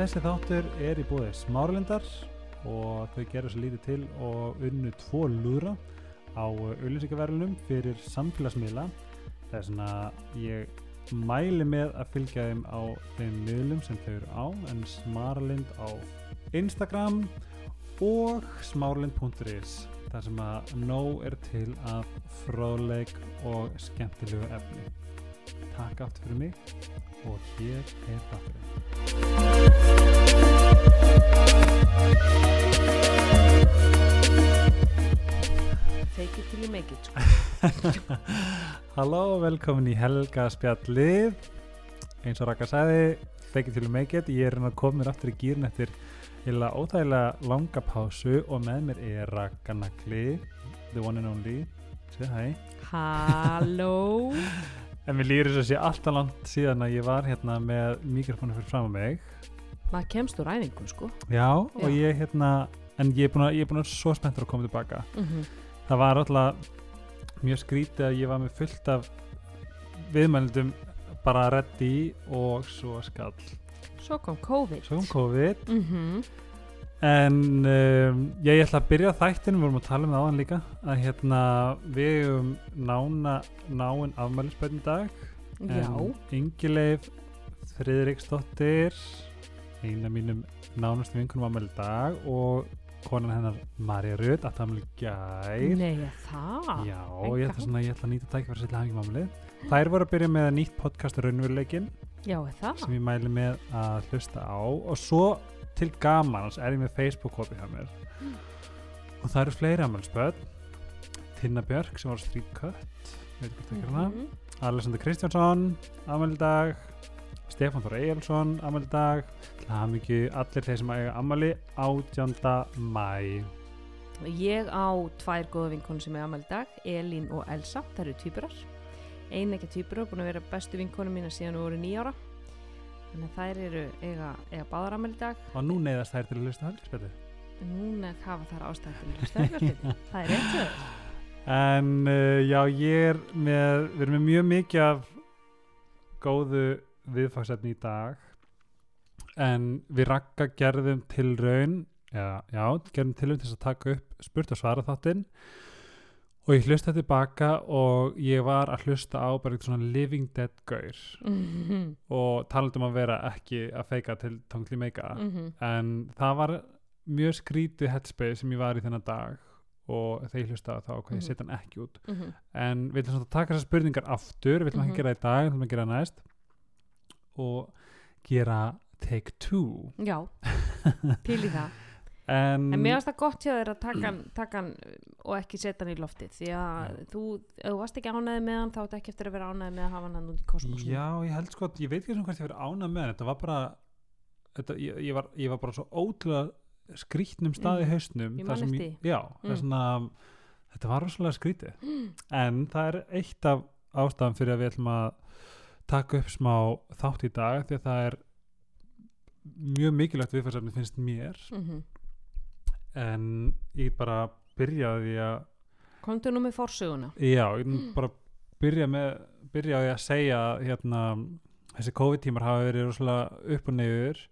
Þessi þáttur er í búið smárlindar og þau gerur sér lítið til og unnu tvo lúðra á auðlýsingaverðunum fyrir samfélagsmiðla. Það er svona, ég mæli með að fylgja þeim á þeim miðlum sem þau eru á, en smárlind á Instagram og smárlind.is þar sem að nóg er til af fróðleik og skemmtilegu efni. Takk aftur fyrir mig og hér er þátturinn. Fake it till you make it sko. Halló velkomin í Helga spjallið. Eins og Raka sagði fake it till you make it. Ég er hérna komin aftur í gýrin eftir illa óþægilega langa pásu og með mér er Raka Nagli the one and only. Segð hæ Halló en mér líður þess að sé alltaf langt síðan að ég var hérna með mikrofónu fyrir fram á mig. Maður kemst úr æfingu sko. Já, og Já. ég hérna en ég er búin að, ég er búin að svo spenntur að koma tilbaka. Mm það var alltaf mjög skrítið að ég var með fullt af viðmældum bara ready og svo skall. Svo kom COVID. Svo kom COVID. Mm en um, ég, ég ætla að byrja þættinu við vorum að tala um það áðan líka að hérna við um nána náinn afmælisbönn í dag. Já, Ingileif Friðriksdóttir eina mínum nánustu vinkunum afmæli dag og konan hennar Marja Rödd að það gær. Nei það? Já, ég ætla, svona, ég ætla að nýta tækifæri að setja hangið mámulið. Þær voru að byrja með nýtt podcast Raunveruleikin Já, það? Sem ég mæli með að hlusta á. Og svo til gamans er ég með Facebook-hópi hjá mér. Mm. og það eru fleiri ammælspöld Tinna Björk sem var ekki hana. Mhm. Alexander Kristjánsson, ammælidag Stefán Þór ammælidag Hlamingju, allir þeir sem eiga ammæli 18. mæ Ég á tvær góða vinkonu sem er amal dag Elín og Elsa, það eru týpurar Ein ekki týpurar, búin að vera bestu vinkonu mína síðan við voru nýjára Þannig að þær eru eiga, eiga báðar amal dag. Og nú neyðast þær til að hlusta halvspöldu Núna hafa þær ástæðið stærkværsbyrði Það er hjá þér. En uh, já, ég er með, við erum með mjög mikið af góðu viðfagsefni í dag. En við rakka gerðum til raun, já, já gerðum til raun til að taka upp spurt og svara þáttinn og ég hlusta tilbaka og ég var að hlusta á bara eitthvað svona living dead gaur. Mhm, og talandum að vera ekki að feika til tongli meika. Mhm. en það var mjög skrítið headspace sem ég var í þennan dag. Og þegar ég hlustaði á þá hvað ég Mhm. setja hann ekki út. Mhm. en við ætlum svona að taka þessar spurningar aftur. Við ætlum ekki Mhm. að gera það í dag, við ætlum að gera næst. Og gera take two. Já, til í það en, En mér varst það gott hjá þér að taka hann, og ekki setja hann í loftið því að Já. þú, ef þú varst ekki ánæði með hann þá ert ekki eftir að vera ánæði með að hafa hann út í kosmosinu já, ég held sko að ég veit ekki svona hvort ég verið ánað með hann þetta var bara þetta, ég, ég, var, ég var bara svo ótrúlega skrítnum stað í Mhm. hausnum Ég man eftir já, Mm. svona þetta var rosalega skrítið en það er eitt af ástæðan fyrir að við ætlum að taka upp smá þátt í dag því að það er mjög mikilvægt viðfærsefni finnst mér Mhm. En ég get bara byrja á því að Komdu nú með forsöguna já, ég get bara byrja með byrja á því að segja hérna, þessi COVID-tímar hafa verið rosalega upp og neyður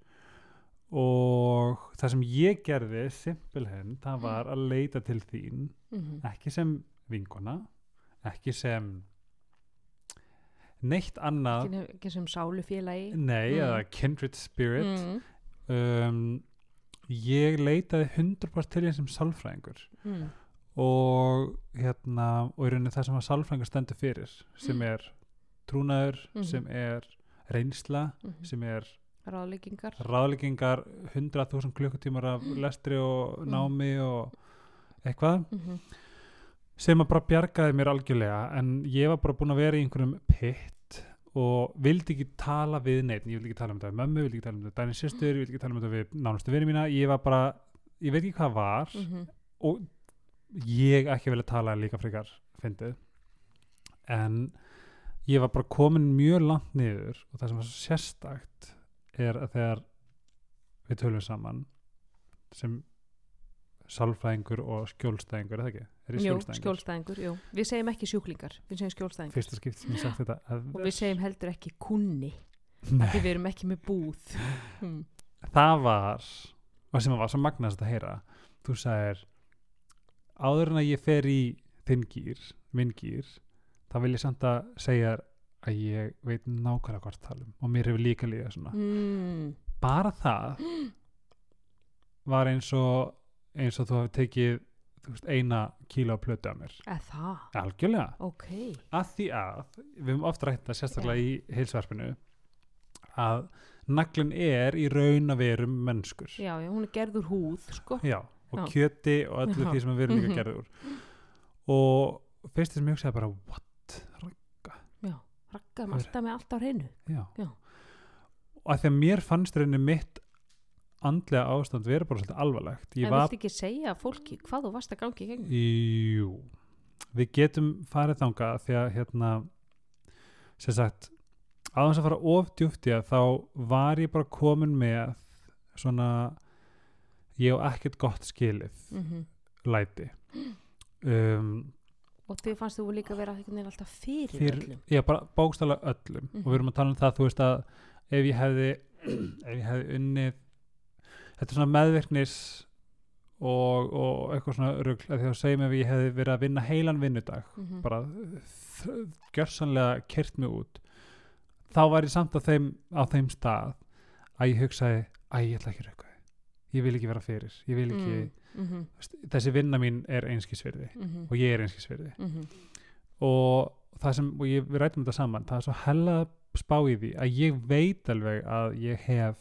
og það sem ég gerði simpelhenn, það var að leita til þín Mhm. ekki sem vinkona ekki sem neitt annað ekki sem sálufélagi nei, Mm. eða kindred spirit mm. um, ég leitaði 100% til þín sem sálfræðingur Mm. og hérna og í rauninni það sem að sálfræðingur stendur fyrir sem er trúnaður Mhm. sem er reynsla Mhm. sem er ráðleggingar ráðleggingar 100.000 klukkutímar af lestri og námi og eitthvað Mhm. sem að bara bjargaði mér algjörlega en ég var bara búin að vera í einhverjum pitt og vildi ekki tala við neitt, ég vildi ekki tala um þetta við mömmu, vildi ekki tala um þetta við dænir sýstur, vildi ekki tala um þetta við nánustu vinni mína, ég var bara ég veit ekki hvað var Mhm. og ég ekki vilja tala líka frekar fyndið. En ég var bara komin mjög langt niður og það sem var svo sérstakt er að þegar við tölum saman sem sálfræðingur og skjólstæðingur, er það ekki? Er Jú, skjólstæðingur? jú. Við segjum ekki sjúklingar, við segjum skjólstæðingur. Fyrsta skipt sem ég sagt þetta að, Og við segjum heldur ekki kunni, því við erum ekki með búð. Hmm. það var og sem var svo magnast að heyra þú sagðir áður en að ég fer í þinn gýr minn gýr, þá vil ég samt að segja að ég veit nákvæmlega hvort talum og mér hefur líka líka svona mm, bara það var eins og eins og þú hafi tekið þú veist, eina kíla á plötu af mér eða það, algjörlega, ok að því að við höfum oft rætt það sérstaklega í heilsvarpinu að naglin er í raun að verum mennskur já, já, hún er gerð úr húð sko. Já, og Já. kjöti og öllu Já. því sem við erum líka gerður og fyrst sem ég hugsaði bara what? rakkaðum alltaf með allt á hreinu Já. Já. og að því að mér fannst reyni mitt andlega ástand vera bara svolítið alvarlegt. Ég en var, viltu ekki segja fólki hvað þú varst að gangi í gegnum? Jú við getum farið þanga því að hérna sem sagt aðeins að fara of djúpt í að þá var ég bara komin með svona ég á ekkert gott skilið mm læti. Um, og þið fannst þú líka vera einhvern veginn alltaf fyrir, fyrir, öllum? Já, bara bókstala öllum. Mhm. og við erum að tala um það, þú veist að ef ég hefði ef ég hefði unnið þetta er svona meðvirknis og, og eitthvað svona rugl, að því að segjum ef ég hefði verið að vinna heilan vinnudag Mhm. bara þ- gjörsanlega kyrt mig út þá var ég samt á þeim, á þeim stað að ég hugsaði að ég ætla ekki rauka ég vil ekki vera fyrir ég vil ekki, mm -hmm, mm. þessi vinna mín er einskisverði mm og ég er einskisverði -hmm. og það sem, og ég, við rætum þetta saman það er svo hella spá í því að ég veit alveg að ég hef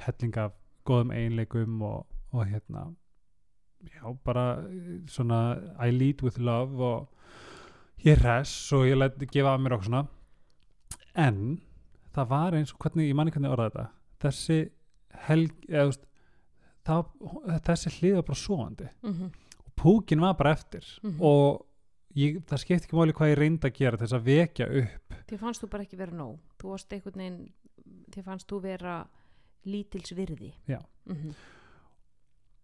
helling af góðum einleikum og, og hérna já, bara eh, svona I lead with love og ég hress og ég læt gefa af mér okkur svona. En það var eins og hvernig, ég manni hvernig orða þetta þessi helg, eða það, þessi hlið var bara svoandi Mm og púkin var bara eftir. Mhm. og ég, það skipti ekki máli hvað ég reyndi að gera þess að vekja upp. Þið fannst þú bara ekki vera nóg. Þú varst einhvern veginn þið fannst þú vera lítils virði Já. mm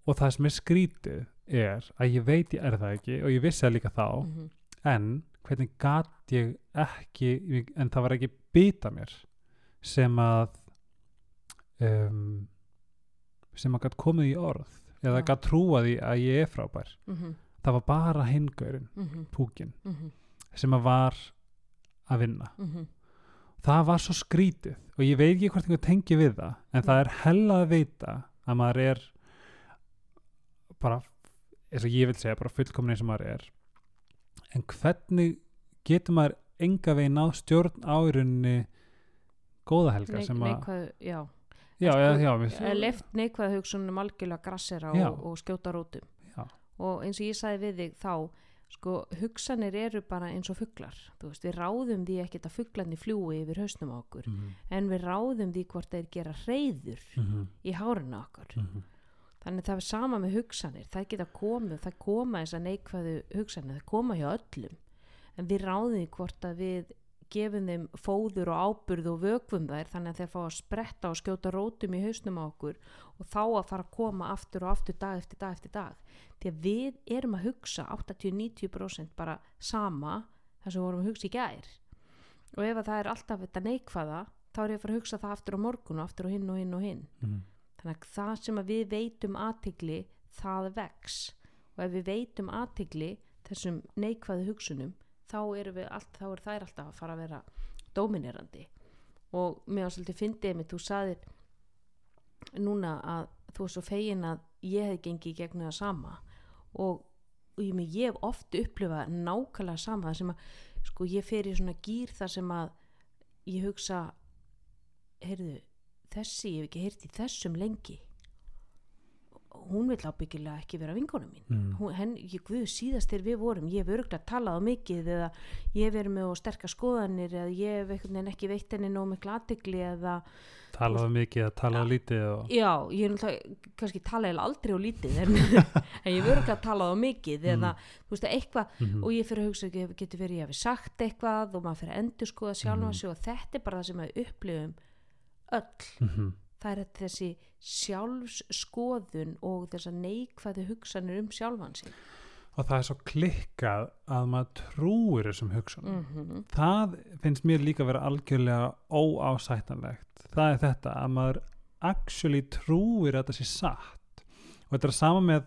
og það sem er skrítið er að ég veit ég er það ekki og ég vissi það líka þá -hmm. en hvernig gat ég ekki en það var ekki bita mér sem að um, sem að gat komið í orð eða Já. gat trúa því að ég er frábær Mm það var bara hingaurin, -hmm. púkin Mm sem að var að vinna -hmm. Það var svo skrítið og ég veit ekki hvort einhver tengi við það en það er hella að veita að maður er bara eins og ég vil segja, bara fullkomin eins og maður er. En hvernig getur maður enga veginn stjórn á í rauninni góða helga sem að já. Já, Sko, já, já, við, left neikvæð hugsunum algjörlega grassera og, og skjóta rótum. Og eins og ég sagði við þig þá sko hugsanir eru bara eins og veist við ráðum því ekkert að fuglarnir fljúi yfir hausnum okkur Mhm, en við ráðum því hvort þeir gera reyður mhm, í hárinu okkur. Mhm, þannig það er sama með hugsanir. Það geta komið, það koma þess að neikvæðu hugsanir, það koma hjá öllum. En við ráðum því hvort að við gefum þeim fóður og áburð og vökvum þær þannig að þeir fá að spretta og skjóta rótum í hausnum á okkur og þá að fara að koma aftur og aftur dag eftir dag eftir dag. Því að við erum að hugsa 80-90% bara sama þar sem við vorum að hugsa í gær. Og ef að það er alltaf þetta neikvæða þá er ég að fara að hugsa það aftur á morgun og aftur á hinn og hinn og hinn. Mhm. þannig að það sem að við veitum aðtigli það vex. Og ef við veitum aðtigli þessum neikvæðu hugsunum þá eru við allt, þá er þær alltaf að fara að vera dominerandi og mér var svolítið fyndið mig, þú saðir núna að þú er svo fegin að ég hef gengið gegnum það sama. Og, og ég, með, ég hef oft upplifað nákvæmlega sama það sem að sko ég fer í svona gýr þar sem að ég hugsa heyrðu, þessi, ég hef ekki heyrt í þessum lengi hún vil ábyggilega ekki vera vinkona mín. Mm. hún, henn, ég guð síðast þegar við vorum ég hef örgulega talað á mikið eða ég hef verið með sterkar skoðanir eða ég hef einhvern veginn ekki veitt henni nóg mikla aðtegli eða talaðu mikið að talaðu lítið og, já, ég er náttúrulega kannski tala eiginlega aldrei á lítið en, en ég hef örgulega talað á mikið eða þú veist eitthvað mhm, og ég fyrir að hugsa ekki, getur verið ég hafi sagt eitthvað og maður fyrir að endur skoða sjálfa Mhm. sig og þetta er bara það sem það er þessi sjálfsskoðun og þessar neikvæðu hugsanir um sjálfan sig. Og það er svo klikkað að maður trúir þessum hugsunum. Mm það finnst mér líka að vera algjörlega óásættanlegt. Það er þetta að maður actually trúir að þetta sé satt. Og þetta er sama með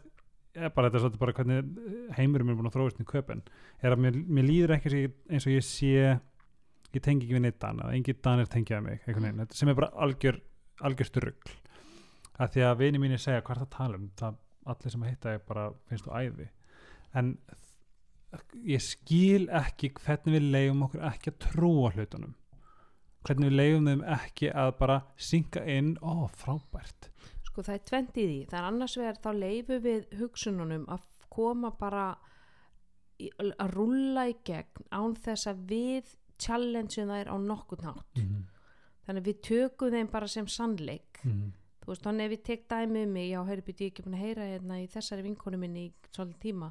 eh, bara þetta er svolítið bara hvernig heimurum er búin að þróast í köpen er að mér, mér líður ekki eins og ég- ég sé ég tengi ekki við neitt annað engin danir tengjaði mig þetta sem er bara algjör algjör styrrugl að því að vini mínir segja hvað er það að tala um? Það allir sem að hitta ég bara finnst þú æði. En ég skil ekki hvernig við leiðum okkur ekki að trúa hlutunum. Hvernig við leiðum þeim ekki að bara synka inn, ó frábært. Sko það er tvent í því. Það er annars vegar þá leifu við hugsununum að koma bara að rúlla í gegn án þess að við challengeum þær á nokkurn hátt. mm Þannig að við tökum þeim bara sem sannleik. -hmm. Þú veist, þannig ef við tek dæmi um mig, já, heyrðu, byrju, ég er ekki búin að heyra hérna í þessari vinkonu minni í svolítið tíma.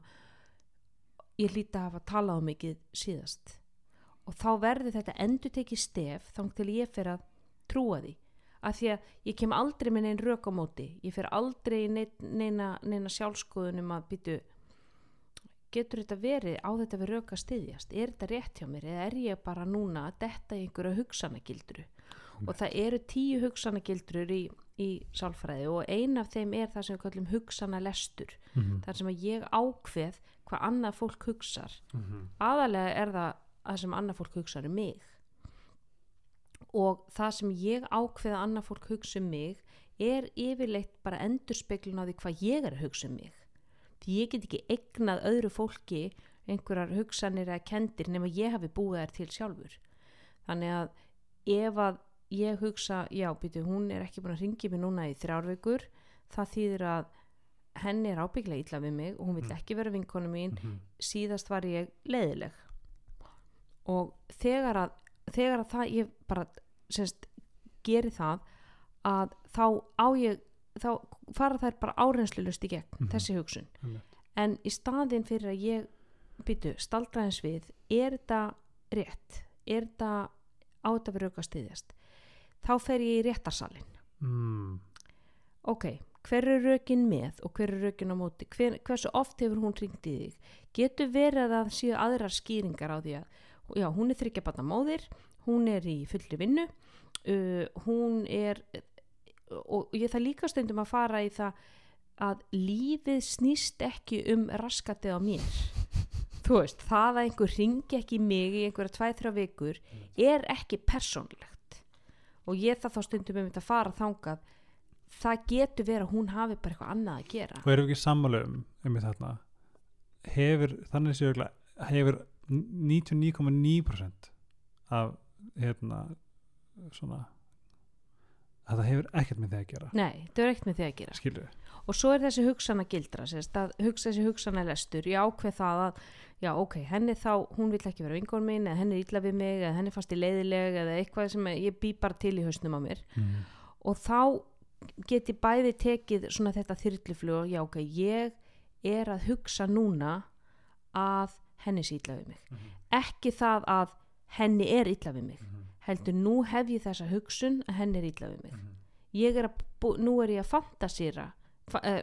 Ég hlýta að hafa talað um mikið síðast. Og þá verður þetta endur tekið stef þá til ég fer að trúa því. Af því að ég kem aldrei með neinn rök á móti. Ég fer aldrei neina, neina, neina sjálfskoðun um að byrju, getur þetta verið á þetta við rök að styðjast? Er þetta rétt hjá mér? Eða er ég bara núna að detta í einhverja hugsanagildru? Og það eru tíu hugsanagildrur í, í sálfræði og ein af þeim er það sem við kallum hugsanalestur. Mm Þar sem að ég ákveð hvað annað fólk hugsar. -hmm. Aðalega er það að sem annað fólk hugsar um mig. Og það sem ég ákveð að annað fólk hugsa um mig er yfirleitt bara endurspeglun á því hvað ég er að hugsa um mig. Því ég get ekki eignað öðru fólki einhverjar hugsanir eða kendir nema ég hafi búið þær til sjálfur. Þannig að ef að ég hugsa, já, býtu, hún er ekki búin að ringi mig núna í þrjárveikur, það þýðir að henni er ábygglega illa við mig og hún vill Mm. ekki vera vinkonu mín, -hmm. síðast var ég leiðileg. Og þegar að, þegar að það, ég bara, semst, geri það, að þá á ég, þá fara þær bara áreynslulust í gegn, Mhm. þessi hugsun Einmitt. en í staðin fyrir að ég byttu staldraðins við er þetta rétt er þetta á þetta verið auka stiðjast þá fer ég í réttarsalin mm. ok, hver er rökin með og hver er rökin á móti? Hver, hversu oft hefur hún ringt í þig? Getur verið að séu aðrar skýringar á því að já, hún er þryggja batna móðir hún er í fullri vinnu uh, hún er og ég það líka stundum að fara í það að lífið snýst ekki um raskatið á mér. Þú veist, það að einhver ringi ekki mig í einhverja tvæ-þrjá vikur er ekki persónlegt og ég það þá stundum um þetta að fara þangað. Það getur verið að hún hafi bara eitthvað annað að gera. Og erum við ekki sammála um þarna? Hefur þannig séu hefur 99,9% af hérna svona að það hefur ekkert með því að gera. Nei, það er ekkert með því að gera. Skilur og svo er þessi hugsana gildra sérst, að hugsa þessi hugsana lestur ég ákveð það að, já ok, henni þá hún vill ekki vera vingon mín, eða henni er illa við mig eða henni fannst ég leiðileg eða eitthvað sem ég bý bara til í hausnum á mér mm. og þá get ég bæði tekið svona þetta þyrluflug já ok, ég er að hugsa núna að henni sé illa við mig Mhm. ekki það að henni er illa við mig Mhm. heldur nú hef ég þessa hugsun að henni er illa við mig Mhm. ég er að, nú er ég að fantasýra fa,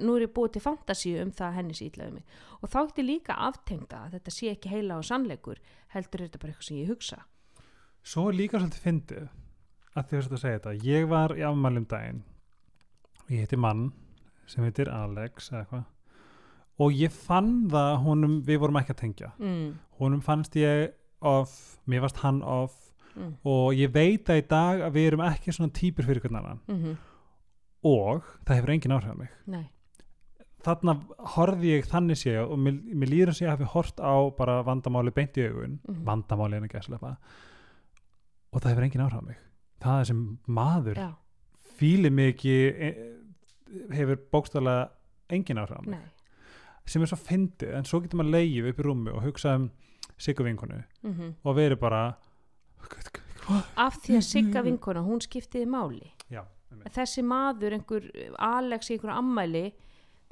nú er ég búið til fantasíu um það að henni sé illa við mig. Og þá getur líka aftengda að þetta sé ekki heila og sannleikur heldur þetta bara eitthvað sem ég hugsa. Svo er líka svolítið fyndið að því að segja þetta ég var í afmælum daginn og ég heiti mann sem heitir Alex eða eitthvað og ég fann það að honum við vorum ekki að tengja. Mm, honum fannst ég off, mér fannst hann off mm, og ég veit að í dag að við erum ekki svona típur fyrir hvern annan. Mm og það hefur engin áhrif á mig. Nei, þarna horfði ég þannig sé og mér, mér líður að sé að hafi hort á bara vandamáli beint í augun. Mhm. vandamáli en ekki að slepa og það hefur engin áhrif á mig. Það er sem maður já, fíli mig ekki e, hefur bókstaflega engin áhrif á mig. Nei. Sem er svo fyndið en svo getur maður leigið upp í rúmi og hugsa um Siggu vinkonu. Mm og verið bara af því að Sigga vinkona, hún skiptiði máli. Já. Þessi maður, einhver Alex í einhver ammæli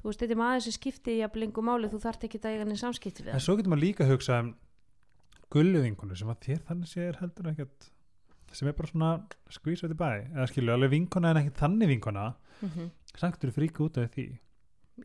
þú veist, þetta er maður sem skiptiði jafnvel einhver máli, þú þarft ekki að eiga henni samskipti við en svo getur maður líka að hugsa um gullu vinkonu sem að þér þannig sé er heldur ekkert sem er bara svona squeeze of the bæ. Eða skilju, alveg vinkona en ekki þannig vinkona mm -hmm. sagt þú fríka út af því.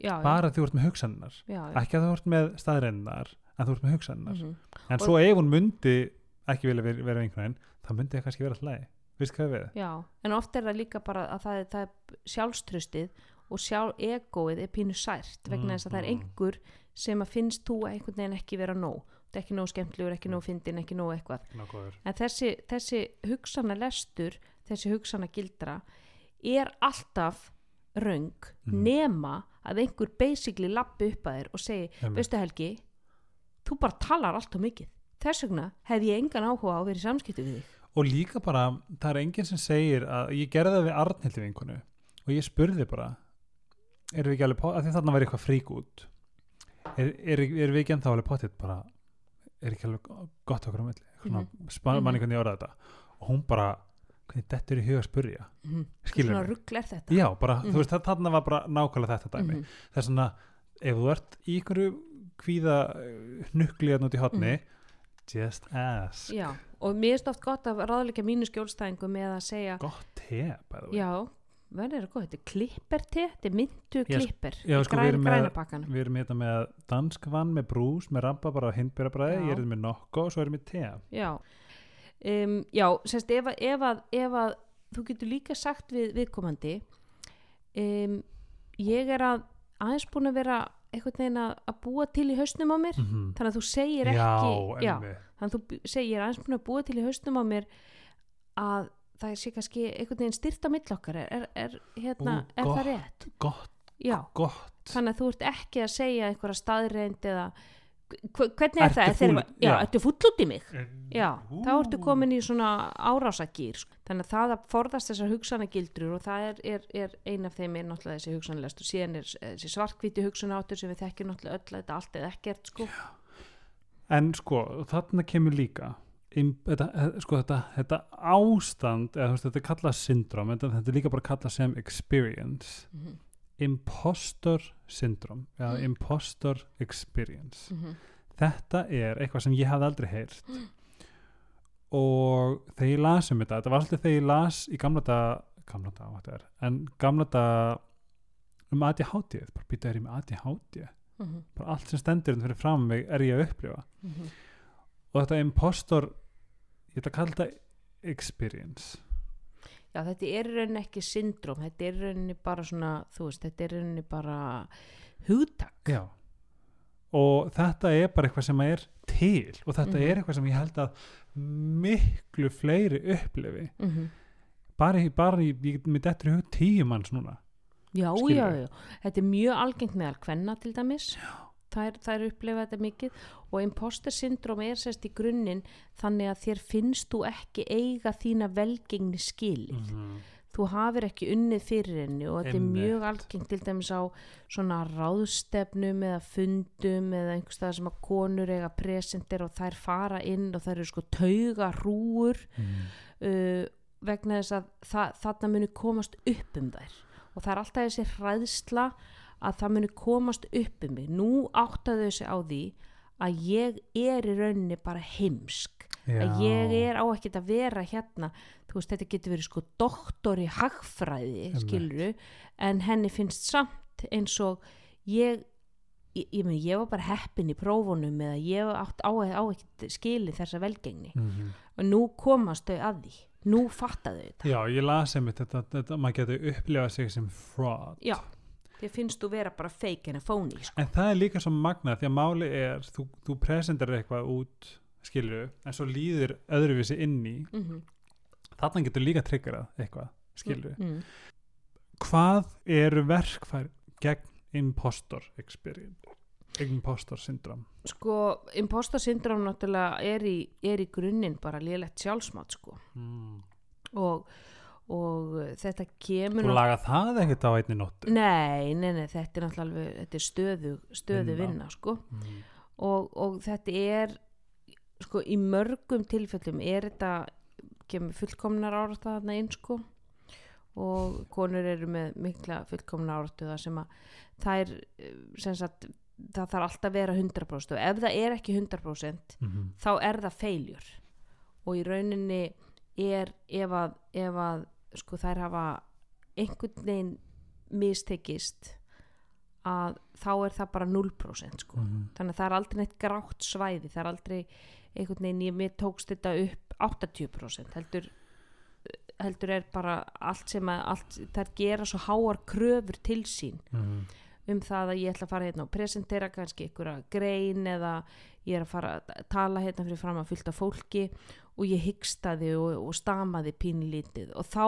Já, já, bara því þú ert með hugsannar já, já. ekki að þú ert með staðrennar en þú ert með hugsannar Mhm. en Og- svo ef hún myndi ekki vilja vera, vinkona þá myndi það kannski vera hlæði veist hvað við já, en oft er það líka bara að það er, það er sjálfströstið og sjálf egoið er pínu sært vegna þess að það er Mhm. einhver sem að finnst þú einhvern veginn ekki vera nóg þetta er ekki nóg skemmtlegur, ekki nóg fyndin, ekki nóg eitthvað Nákvæður. en þessi, þessi hugsana lestur þessi hugsana gildra er alltaf röng Mhm. nema að einhver basically lappi upp að þér og segi veistu Helgi, þú bara talar allt og mikið þess vegna hef ég engan áhuga á að vera í samskiptu við þig og líka bara, það er enginn sem segir að ég gerði það við Arnhildi vinkonu og ég spurði bara erum við ekki alveg, af því þarna væri eitthvað frík út er, er, er við ekki ennþá alveg pottitt bara, er ekki alveg gott okkur á milli, svona, mm Mhm. -hmm. manni Mhm. hvernig ég orðaði þetta og hún bara, hvernig þetta er í huga að spurja skilur svona mig, ruggl er þetta já, bara, Mhm. þú veist, þarna var bara nákvæmlega þetta dæmi, Mhm. það er svona ef þú ert í einhverju kvíða hnukliðan út í hotni just ask, Já, og mér er oft gott að ráðleika mínu skjólstæðingu með að segja gott te bæðu já, verður það gott, þetta er klipper te þetta er myndu klipper. já, sko, við græn, erum með- Við erum hérna með danskvann með brús, með rabba bara hindbyrjabræði, Já. ég er hérna með nokko og svo erum við te. Já, um, já semst, ef, ef, að, ef að þú getur líka sagt við viðkomandi um, ég er að aðeins búin að vera einhvern veginn að, búa til í hausnum á mér -hmm. þannig að þú segir ekki Já, já, þannig að þú segir er að búa til í hausnum á mér að það sé kannski einhvern veginn styrt á mill okkar er, er, er, hérna, Ú, er gott. það rétt? Gott, Já, gott. þannig að þú ert ekki að segja einhverja staðreind eða hvernig er Ertu það? fúll- Þegar, já, já. ertu full út í mig? Já, Ú. þá ertu komin í svona árásagýr sko. þannig að það að forðast þessar hugsanagildrur og það er, er, er ein af þeim er náttúrulega þessi hugsanlestu síðan er þessi svartkvíti hugsanáttur sem við þekkjum náttúrulega öll að þetta allt eða ekkert sko. En sko, þarna kemur líka, im, þetta, eh, sko, þetta, þetta ástand, eða þetta er kallað syndrom, þetta, þetta er líka bara kallað sem experience, mm -hmm. Impostor syndrom, eða Mm. impostor experience. Mm -hmm. þetta er eitthvað sem ég hafði aldrei heyrt og þegar ég las um þetta þetta var alltaf þegar ég las í gamla dag gamla dag, hvað þetta er en gamla dag um ADHD bara býta er ég með ADHD Mm bara allt sem stendur hérna fyrir fram mig er ég að upplifa -hmm. og þetta impostor ég ætla að kalla þetta experience Já, þetta er rauninni ekki syndrom þetta er rauninni bara svona þú veist, þetta er rauninni bara hugtak. Já. Og þetta er bara eitthvað sem er til og þetta Mhm. er eitthvað sem ég held að miklu fleiri upplifi. Mm -hmm. bara, bara ég, mér dettur í hug tíu manns núna. Já, Skilurðu? já, já, þetta er mjög algengt meðal kvenna til dæmis. Það það er upplifað þetta mikið og imposter syndrom er sérst í grunninn þannig að þér finnst þú ekki eiga þína velgengni skil -hmm. þú hafir ekki unnið fyrir henni og þetta er mjög algengt til dæmis á svona ráðstefnum eða fundum eða einhvers stað sem að konur eiga presentir og þær fara inn og þær eru sko tauga hrúur uh, vegna þess að það, þarna muni komast upp um þær. Og það er alltaf þessi hræðsla að það muni komast upp um mig. Nú áttaðu þessi á því að ég er í rauninni bara heimsk. Að ég er á ekkert að vera hérna. Þú veist þetta getur verið sko doktor í hagfræði skiluru en henni finnst samt eins og ég ég, ég, meni, ég var bara heppin í prófunum eða ég átt á, á ekkert skili þessa velgengni. -hmm. og nú komast þau að því. Nú fattaðu þetta. Já, ég las einmitt þetta, þetta maður getur upplifað sig sem fraud. Já, þér finnst þú vera bara fake en að phony sko. en það er líka svo magnað því að máli er þú, þú presentar eitthvað út skilju, en svo líður öðruvísi inn í, mm -hmm. þarna getur líka triggerað eitthvað, skilju mm. hvað eru verkfær gegn impostor experience impostor syndrom sko imposter syndrom náttúrulega er í, er í grunninn bara lélegt sjálfsmátt sko mm. og, og þetta kemur þú laga það ekkert á einni nóttu? Nei, nei, nei, þetta er náttúrulega þetta er stöðu, stöðu Vinna. sko. Mm. og, og þetta er sko í mörgum tilfellum er þetta kemur fullkomnar árata þarna inn sko. Og konur eru með mikla fullkomnar áratu það sem að það er sem sagt það þarf alltaf að vera 100% og ef það er ekki 100% Mm þá er það feiljur og í rauninni er ef að, ef að sko þær hafa einhvern veginn mistekist að þá er það bara 0% sko -hmm. þannig að það er aldrei neitt grátt svæði það er aldrei einhvern veginn ég mér tókst þetta upp 80% heldur heldur er bara allt sem að allt, þær gera svo háar kröfur til sín mm. um það að ég ætla að fara hérna og presentera kannski einhverja grein eða ég er að fara að tala hérna fyrir fram að fylta fólki og ég hyggstaði og, og stamaði pínlítið og þá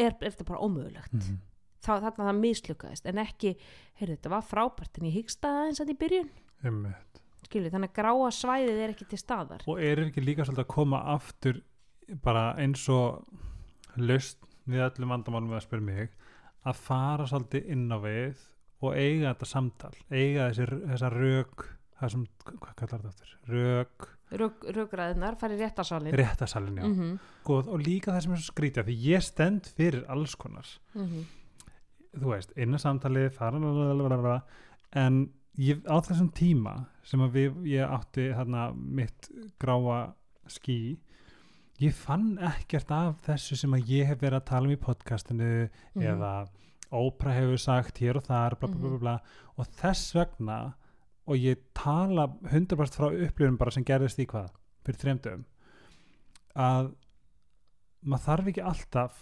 er, er þetta bara ómögulegt. Mm. þá þarna það mislukkaðist en ekki, heyrðu þetta var frábært en ég hyggstaði aðeins að í byrjun. Skilju, þannig að gráa svæðið er ekki til staðar. Og er ekki líka svolítið að koma aftur bara eins og löst við öllum vandamálum við að spyrja mig að fara svolítið inn á við og eiga þetta samtal eiga þessi, þessa sem, hvað kallar þetta aftur? Rök, Rök, rökræðinar farið réttasalinn réttasalinn já mm -hmm. og, og líka það sem er svo skrítið því ég stend fyrir alls konar Mhm. þú veist, inn að samtalið fara en ég, á þessum tíma sem við, ég átti þarna mitt gráa skí ég fann ekkert af þessu sem að ég hef verið að tala um í podcastinu Mhm. eða Ópra hefur sagt hér og þar bla, bla, bla, bla, bla. og þess vegna og ég tala 100% frá upplifun bara sem gerðist í hvað? Fyrir þreymdum að maður þarf ekki alltaf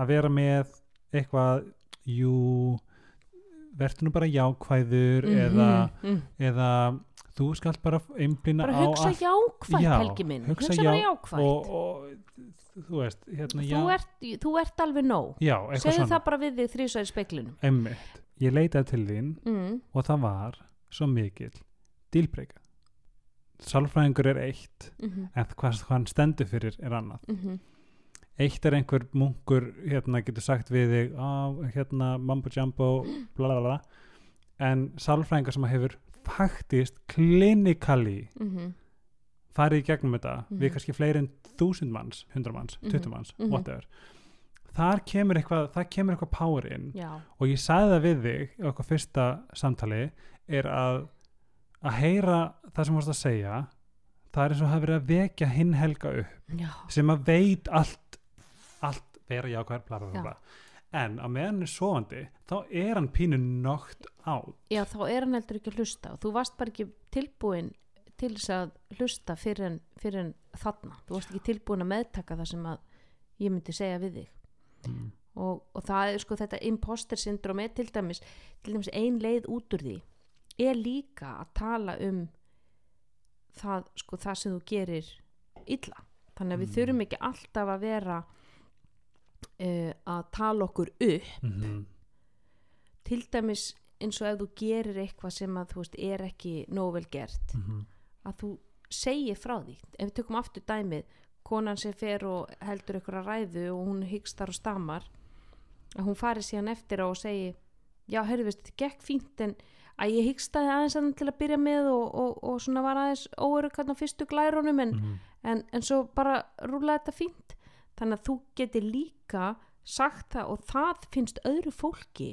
að vera með eitthvað jú verður nú bara jákvæður eða, Mhm. eða þú skalt bara einblýna bara á hugsa allt jákvæð Já, helgi minn. hugsa hugsa, bara já- jákvæð og, og þú veist hérna, já, þú, ert, þú ert alveg nóg. Já, segðu það bara við þig þrísvæði speklinum Einmitt. ég leitaði til þín mm. og það var svo mikill dílbreyka sálfræðingur er eitt Mm -hmm. en hvað, hann stendur fyrir er annað Mm eitt er einhver munkur hérna getur sagt við þig hérna mambo jumbo bla bla bla en sálfræðingar sem hefur faktist klinikali -hmm. farið í gegnum þetta Mhm. við kannski fleiri en þúsund manns, hundra manns, Mhm. 20 manns, Mhm. whatever þar kemur eitthvað, það kemur eitthvað power inn já, og ég sagði það við þig á eitthvað fyrsta samtali er að að heyra það sem þú varst að segja það er eins og hafi verið að vekja hinn helga upp já, sem að veit allt allt vera jákvæður bla bla bla, en á meðan hann er sofandi þá er hann pínu nokt á já þá er hann heldur ekki að hlusta. Og þú varst bara ekki tilbúin til þess að hlusta fyrir en, fyrir en þarna, þú varst ekki tilbúin að meðtaka það sem að ég myndi segja við þig. Mm. og, og það er sko þetta imposter syndrom er til dæmis, til dæmis ein leið út úr því er líka að tala um það sko það sem þú gerir illa þannig að við Mm. þurfum ekki alltaf að vera uh, að tala okkur upp Mm -hmm. til dæmis eins og ef þú gerir eitthvað sem að þú veist er ekki nóg vel gert Mhm. að þú segir frá því ef við tökum aftur dæmið konan sem fer og heldur ykkur að ræðu og hún hyggst þar og stamar að hún fari síðan eftir á og segi já, heyrðu veist, þetta gekk fínt en að ég hyggstaði aðeins að til að byrja með og, og, og svona var aðeins á fyrstu glærunum en, Mhm. en, en svo bara rúlaði þetta fínt þannig að þú getur líka sagt það og það finnst öðru fólki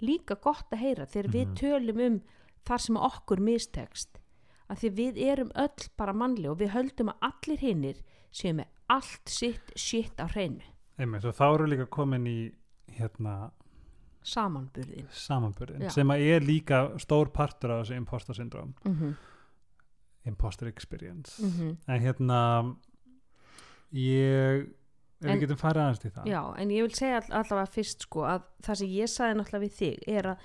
líka gott að heyra þegar Mhm. við tölum um þar sem okkur mistekst að því við erum öll bara mannli og við höldum að allir hinnir séu með allt sitt shit á hreinu Einmitt, þá eru líka komin í hérna samanburðin samanburðin sem að er líka stór partur af þessu imposter syndrom mm -hmm. imposter experience. Mm en hérna ég En- við getum farið aðeins til það. Já, en ég vil segja all, allavega fyrst sko að það sem ég sagði náttúrulega við þig er að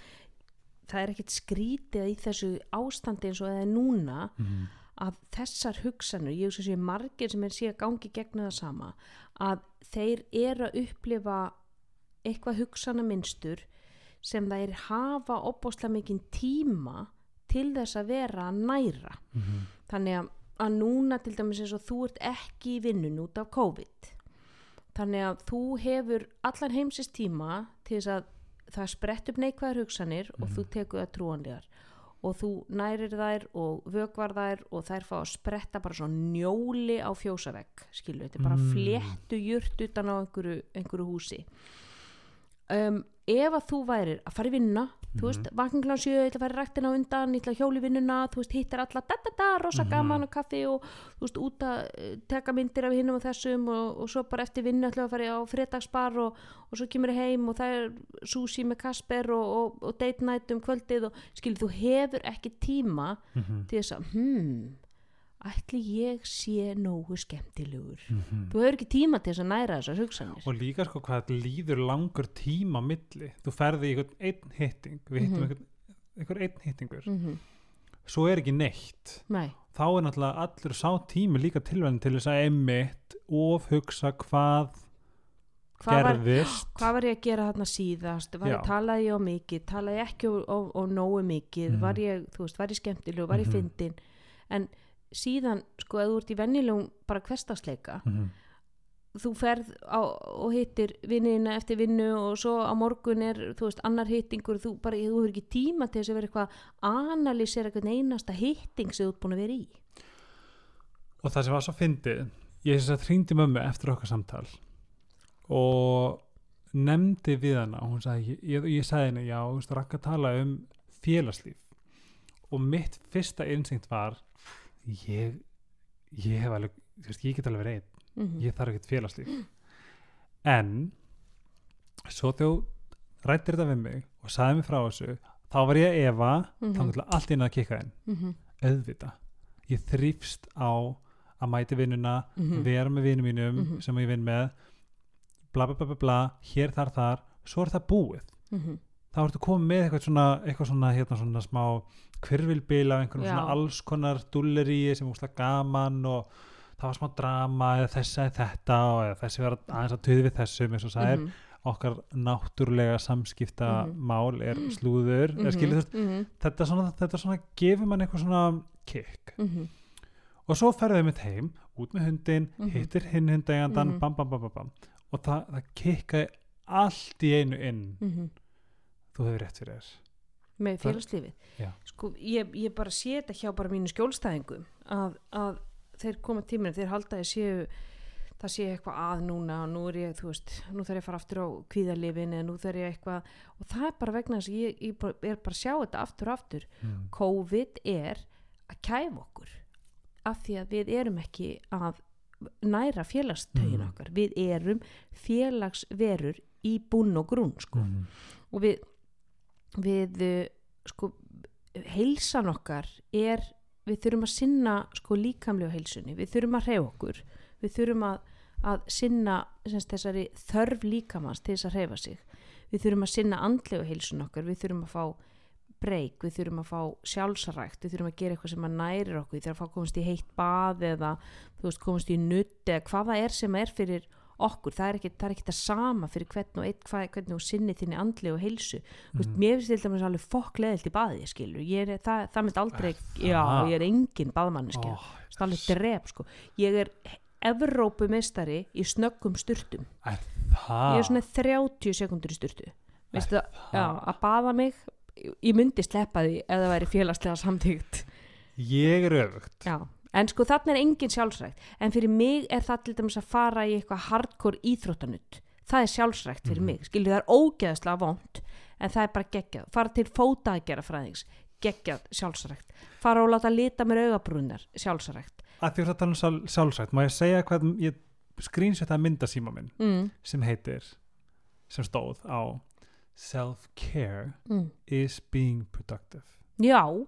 það er ekkert skrítið í þessu ástandi eins og það er núna Mhm. að þessar hugsanir, ég hugsa sér margir sem er að gangi gegn það sama að þeir eru að upplifa eitthvað hugsana minnstur sem þeir hafa opbóðslega mikinn tíma til þess að vera að næra. Mhm. þannig að, að núna til dæmis eins og þú ert ekki í vinnun út af COVID. Þannig að þú hefur allan heimsins tíma til þess að það sprett upp neikvæðar hugsanir og þú tekur það trúanlegar. Og þú nærir þær og vökvar þær og þær fá að spretta bara svo njóli á fjósavegg skilu, þetta er bara Mm. fléttu jurt utan á einhverju, einhverju húsi um, ef að þú værir að fara í vinna þú veist, vakninglan sjö, ég ætla að fara í ræktina á undan ég ætla að hjóli vinnuna, þú veist, hittar alla da da da, rosa Mhm. gaman og kaffi og þú veist, út að eh, taka myndir af hinnum og þessum og, og svo bara eftir vinnu ætla að fara á fredagsbar og, og svo kemur ég heim og það er sushi með Kasper og, og, og date night um kvöldið og skilur, þú hefur ekki tíma Mhm. til þess að hmm, ætli ég sé nógu skemmtilegur? Mhm. þú hefur ekki tíma til þess að næra þessar hugsanir. Og líka sko hvað líður langur tíma á milli, þú ferði í einn hitting, við hittum Mhm. einhvern, einhvern einn hittingur, mm svo er ekki neitt. Nei, þá er náttúrulega allur sá tími líka tilvæðin til þess að einmitt of hugsa hvað, hvað var, hvað var ég að gera þarna síðast? Var ég, talaði ég á mikið, talaði ég ekki og nógu mikið, Mhm. var ég þú veist, var ég skemmtileg, var ég Mhm. fyndin en síðan, sko, ef þú ert í venjulegum bara hverstasleika Mhm. þú ferð á, og hittir vinnina eftir vinnu og svo á morgun er, þú veist, annar hittingur þú bara, þú hefur ekki tíma til þess að vera eitthvað að analýsera eitthvað einasta hitting sem þú ert búin að vera í og það sem var svo fyndið ég þess að hringdi mömmu eftir okkar samtal og nefndi við hana og hún sagði, ég, ég, ég sagði henni já, þú veist, rakka að tala um félagslíf og mitt fyrsta innsengt var ég ég hef alveg, veist, ég get alveg verið einn mm ég þarf ekkert félagslíf en svo þú rættir þetta við mig og sagði mig frá þessu þá var ég að efa Mhm. þá til allt inn að kikka inn -hmm. auðvita ég þrýfst á að mæti vinnuna Mhm. vera með vinnum mínum Mhm. sem ég vinn með bla bla bla bla bla hér þar þar, svo er það búið Mhm. Þá ertu komið með eitthvað svona eitthvað svona, hérna, svona smá kvirvilbil af einhvern svona alls konar dullerí sem úsla gaman og það var smá drama eða þessi eða þetta og þessi vera aðeins að tuði við þessum eins og það Mhm. okkar náttúrulega samskipta mál er slúður mm Mhm. skilur, þú veist, Mhm. þetta, svona, þetta svona gefur mann eitthvað svona kick Mhm. og svo ferðið mitt heim út með hundin, Mhm. hittir hinn hundegandan Mhm. bam bam bam bam bam og það, það kikkaði allt í einu inn Mhm. Þú hefur rétt fyrir þér með félagslífið sko, ég, ég bara sé þetta hjá bara mínu skjólstæðingum að, að þeir koma tíminn þeir halda að séu það sé eitthvað að núna og nú er ég, þú veist, nú þarf ég að fara aftur á kvíðalifin eða nú þarf ég eitthvað og það er bara vegna þess að ég, ég er bara að sjá þetta aftur og aftur mm. COVID er að kæfa okkur af því að við erum ekki að næra félagstögin Mhm. okkar við erum félagsverur í búinn og grún sko Mm. og við við uh, sko heilsan okkar er við þurfum að sinna sko líkamlega heilsunni, við þurfum að hreyfa okkur við þurfum að, að sinna semst, þessari þörf líkamans til þess að hreyfa sig. Við þurfum að sinna andlega heilsun okkar, við þurfum að fá breyk, við þurfum að fá sjálfsarækt við þurfum að gera eitthvað sem að nærir okkur við þurfum að komast í heitt bað eða veist komast í nutt eða hvað það er sem er fyrir okkur, það er ekki það, er ekki það sama fyrir hvern og eitt hvað, hvernig þú sinni þinni andlega og heilsu. Mm. veist, Mhm. mér finnst dæmis alveg fokk leðilt í baði skilur, ég er, það, það mynd aldrei Er já, ég er engin baðmanniski oh, það er alveg drep sko. Ég er Evrópumistari í snöggum sturtum. Það? Ég er svona 30 sekundur í sturtu. Veistu það, já, að baða mig ég myndi sleppa því ef það væri félagslega samtíkt ég er öfugt já, en sko þarna er engin sjálfsrækt. En fyrir mig er það til dæmis að fara í eitthvað hardcore íþróttanutt það er sjálfsrækt fyrir Mhm. mig, skilju það er ógeðslega vond en það er bara geggjað, fara til fóta að gera fræðings, geggjað sjálfsrækt. Fara og láta lita mér augabrúnar sjálfsrækt. Að því að tala um sjálf, sjálfsagt má ég segja hvað ég skrýnsetta myndasíma minn mm, sem heitir sem stóð á self-care mm. is being productive. Já,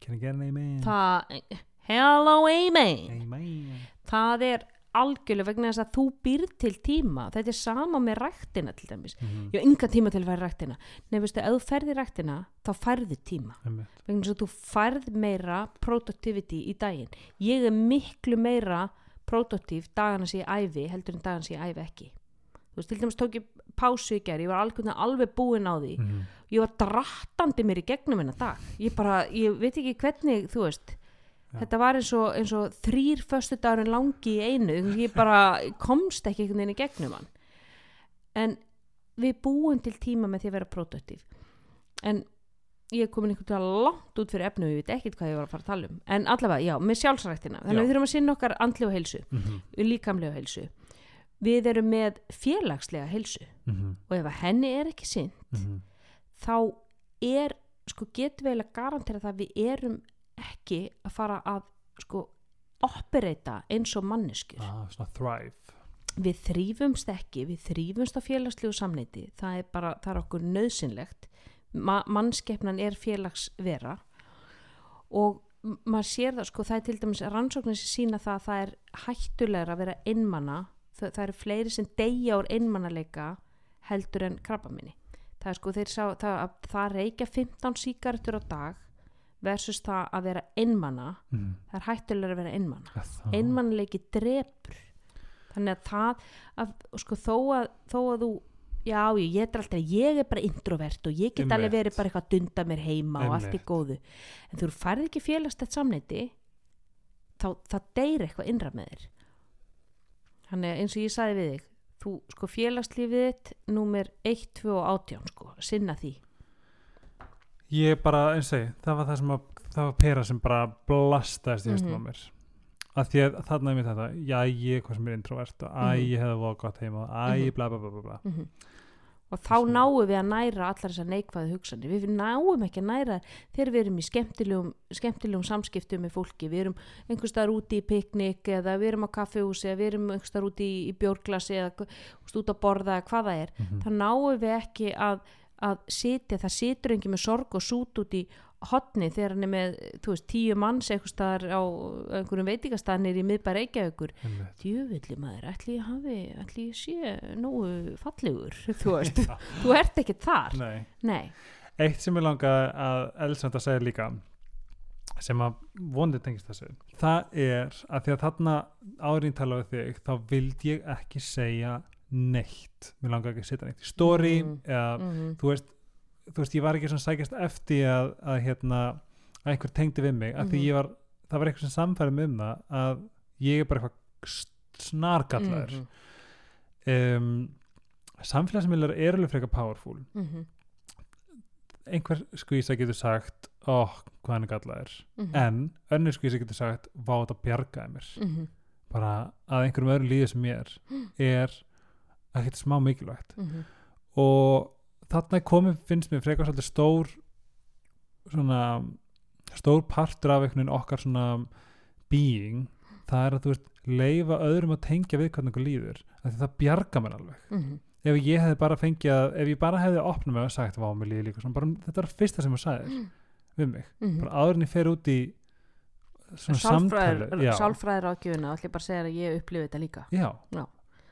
can I get an amen? það hello amen. Amen. Það er algjörlega vegna þess að þú býrð til tíma. Þetta er sama með ræktina til dæmis. Mhm, ég hef enga tíma til að færa ræktina. Nefnir veistu, ef þú ferði ræktina þá færðu tíma. Einmitt. vegna þess að þú færð meira productivity í daginn. Ég er miklu meira produktív dagana sem ég æfi heldur en dagana sem ég æfi ekki. Þú veist, til dæmis tók ég pásu í gerð ég var alveg, alveg búin á því. Mhm. ég var drattandi mér í gegnum hennar dag. Ég bara, ég veit ekki hvernig þú veist. Þetta var eins og, eins og þrýr föstu dagurinn langi í einu ég bara komst ekki einhvern veginn í gegnum hann. En við búum til tíma með því að vera produktív. En ég er komin einhvern veginn langt út fyrir efnum, ég veit ekkert hvað ég var að fara að tala um. En allavega, já, með sjálfsræktina. Þannig Já. við þurfum að sinna okkar andlega heilsu Mhm, líkamlega heilsu. Við erum með félagslega heilsu. Mhm, og ef að henni er ekki sinn mhm. þá er sko getum við eiginlega garantera það að við erum ekki að fara að sko operata eins og manneskur Ah, svona thrive. Við þrýfumst ekki, við þrýfumst á félagslegu samneiti, það er bara það er okkur nöðsynlegt Ma mannskeppnan er félagsvera. Og maður sér það sko, það er til dæmis rannsóknir sem sína það að það er hættulegra að vera einmana. Það, það eru fleiri sem deyja úr einmanaleika heldur en krabbaminni það er sko þeir sá það, að það reykja 15 sígarettur á dag versus það að vera einmana. Mm. það er hættulegra að vera einmana. Einmannleiki drepur. Þannig að það að, sko, þó, að, þó að þú já, ég, ég, er alltaf, ég er bara introvert og ég get alveg Einmitt. verið bara eitthvað að dunda mér heima og allt Einmitt. góðu. En þú færð ekki félagstætt samneiti þá það deyr eitthvað innra með þér. Þannig að eins og ég sagði við þig þú sko félagslífið þitt númer 1, 2 og 18 sko, sinna því ég bara, eins og segi, það var það sem að það var pera sem bara blastaðist í höstum Mhm. á mér að því að þarna er mér þetta, já ég hvað sem er introvert og æ Mhm. ég hefði voða gott heima og æ Mhm. bla bla bla bla mm og þá Þessi- náum við að næra allar þessar neikvæðu hugsanir við náum ekki að næra þegar við erum í skemmtilegum, skemmtilegum samskiptum með fólki, við erum einhvers staðar úti í piknik eða við erum á kaffehúsi eða við erum einhvers staðar úti í, í bjórglasi eða út að borða eða hvað það er Mhm. þá náum við ekki að, að sitja, það situr ekki með sorg og sút út í hotni þegar hann er með, þú veist, tíu manns einhvers staðar á einhverjum veitingastannir í miðbæra Reykjavíkur. Djöfulli maður, ætli ég hafi ætli ég sé nógu fallegur þú veist, þú ert ekki þar. Nei. nei, eitt sem ég langa að Elsand að segja líka sem að vonið tengist þessu það er að því að þarna árin tala við þig þá vild ég ekki segja neitt mér langa ekki að setja neitt í story Mm. eða mm þú veist þú veist ég var ekki svona sækjast eftir að, að hérna að einhver tengdi við mig Mhm. ég var, það var eitthvað sem samfæri mig um það að ég er bara eitthvað snargallaður Mhm. um, samfélagsmiðlar eru alveg frekar powerful Mhm. einhver skvísa getur sagt ó, hvað hann er gallaður Mhm. en önnur skvísa getur sagt vá þetta bjargaði mér Mhm. bara að einhverjum öðrum líði sem mér er ekkert smá mikilvægt Mhm. og þarna er komið finnst mér frekar svolítið stór svona stór partur af einhvern veginn okkar svona being það er að þú veist leifa öðrum að tengja við hvernig einhver líður það bjarga mér alveg Mhm. ef ég hefði bara fengið að ef ég bara hefði opnað mig og sagt vá mér líður líka svona bara, þetta var fyrsta sem þú sagðir við mig Mhm. bara áður en ég fer út í svona samtali já, sálfræðir ágjöfuna, ætli ég bara að segja að ég upplifi þetta líka já. Já.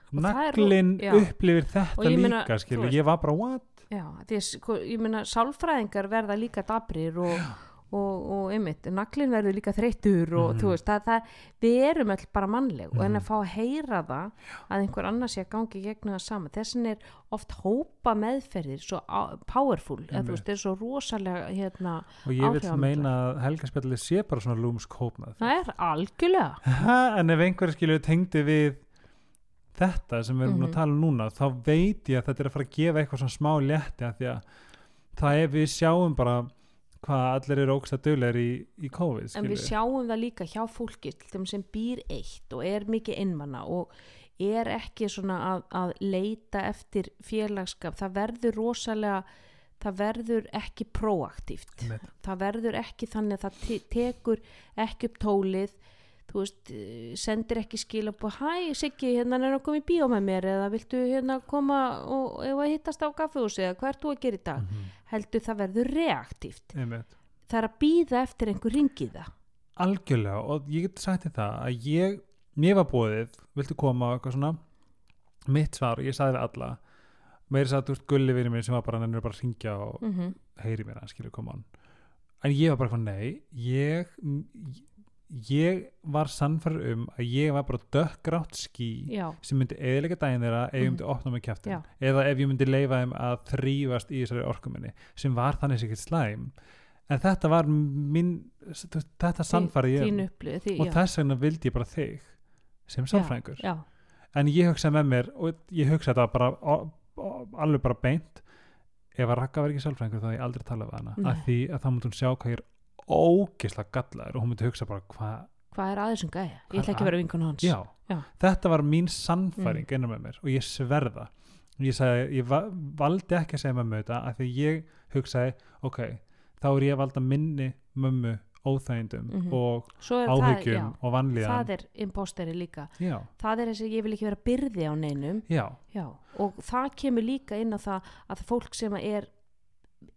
Og það naglinn upplifir þetta Og ég meina, líka þú skilur, veist- ég var bara what? Já, að sko, ég meina sálfræðingar verða líka dabrir og, og, og einmitt, naglinn verður líka þreyttur og Mhm. þú veist, það, það, við erum öll bara mannleg og en Mhm. að fá að heyra það að einhver annar sé að gangi gegnum það sama þessin er oft hópa meðferðir svo powerful, eða þú veist, er svo rosalega hérna, og ég vil meina að helgaspjallið sé bara svona lúmsk hópnað það er algjörlega. En ef einhver skilur tengdi við þetta sem við erum Mhm. að tala um núna þá veit ég að þetta er að fara að gefa eitthvað svona smá létti af því að það er við sjáum bara hvað allir eru ógst að döglegir í, í COVID en við sjáum það líka hjá fólki sem býr eitt og er mikið innmanna og er ekki svona að, að leita eftir félagskap það verður rosalega það verður ekki proaktíft það verður ekki þannig að það te tekur ekki upp tólið þú veist, eh, sendir ekki skil upp og hæ Siggi, hérna er að koma í bíó með mér eða viltu hérna koma og að hittast á kaffehúsi eða hvað ert þú að gera í dag? Mhm. heldur það verður reaktíft. Það er að býða eftir einhver ringið það. Algjörlega og ég get sagt það að ég, mér var bóðið viltu koma? og eitthvað svona. Mitt svar og ég sagði við alla meiri sagði þú veist gulli vinur minn sem var bara nennir bara að ringja og mm -hmm. heyri mér að skilja koma en ég var bara eitthvað nei ég, ég var sannfæður um að ég var bara dökkgrátt ský já, sem myndi eðilega daginn þeirra ef ég Mhm. myndi opna mig kjæftin Já. eða ef ég myndi leifa þeim að þrýfast í þessari orkuminni sem var þannig sér ekkert slæm en þetta var minn þetta sannfæri ég um. upplið því, og þess vegna vildi ég bara þig sem sálfræðingur já, en ég hugsaði með mér og ég hugsaði þetta bara o- o- alveg bara beint ef að Raka var ekki sálfræðingur þá hefði ég aldrei talað við hana Nei. af því að þá myndi hún sjá hvað ég er ógeðslega gallaður og hún myndi hugsa bara hvað hvað er aðeins um gæja? Ég ætla ekki að- vera vinkun hans. Já, Já. þetta var mín sannfæring mm. innan með mér og ég sverða. Ég, sagði, ég va valdi ekki að segja mömmu þetta af því ég hugsaði ok, þá er ég að valda minni mömmu óþægindum Mhm. og svo er áhyggjum og vanlíðan. Það er imposteri líka. Já, það er þess að ég vil ekki vera byrði á neinum. Já, já, og það kemur líka inn á það að fólk sem er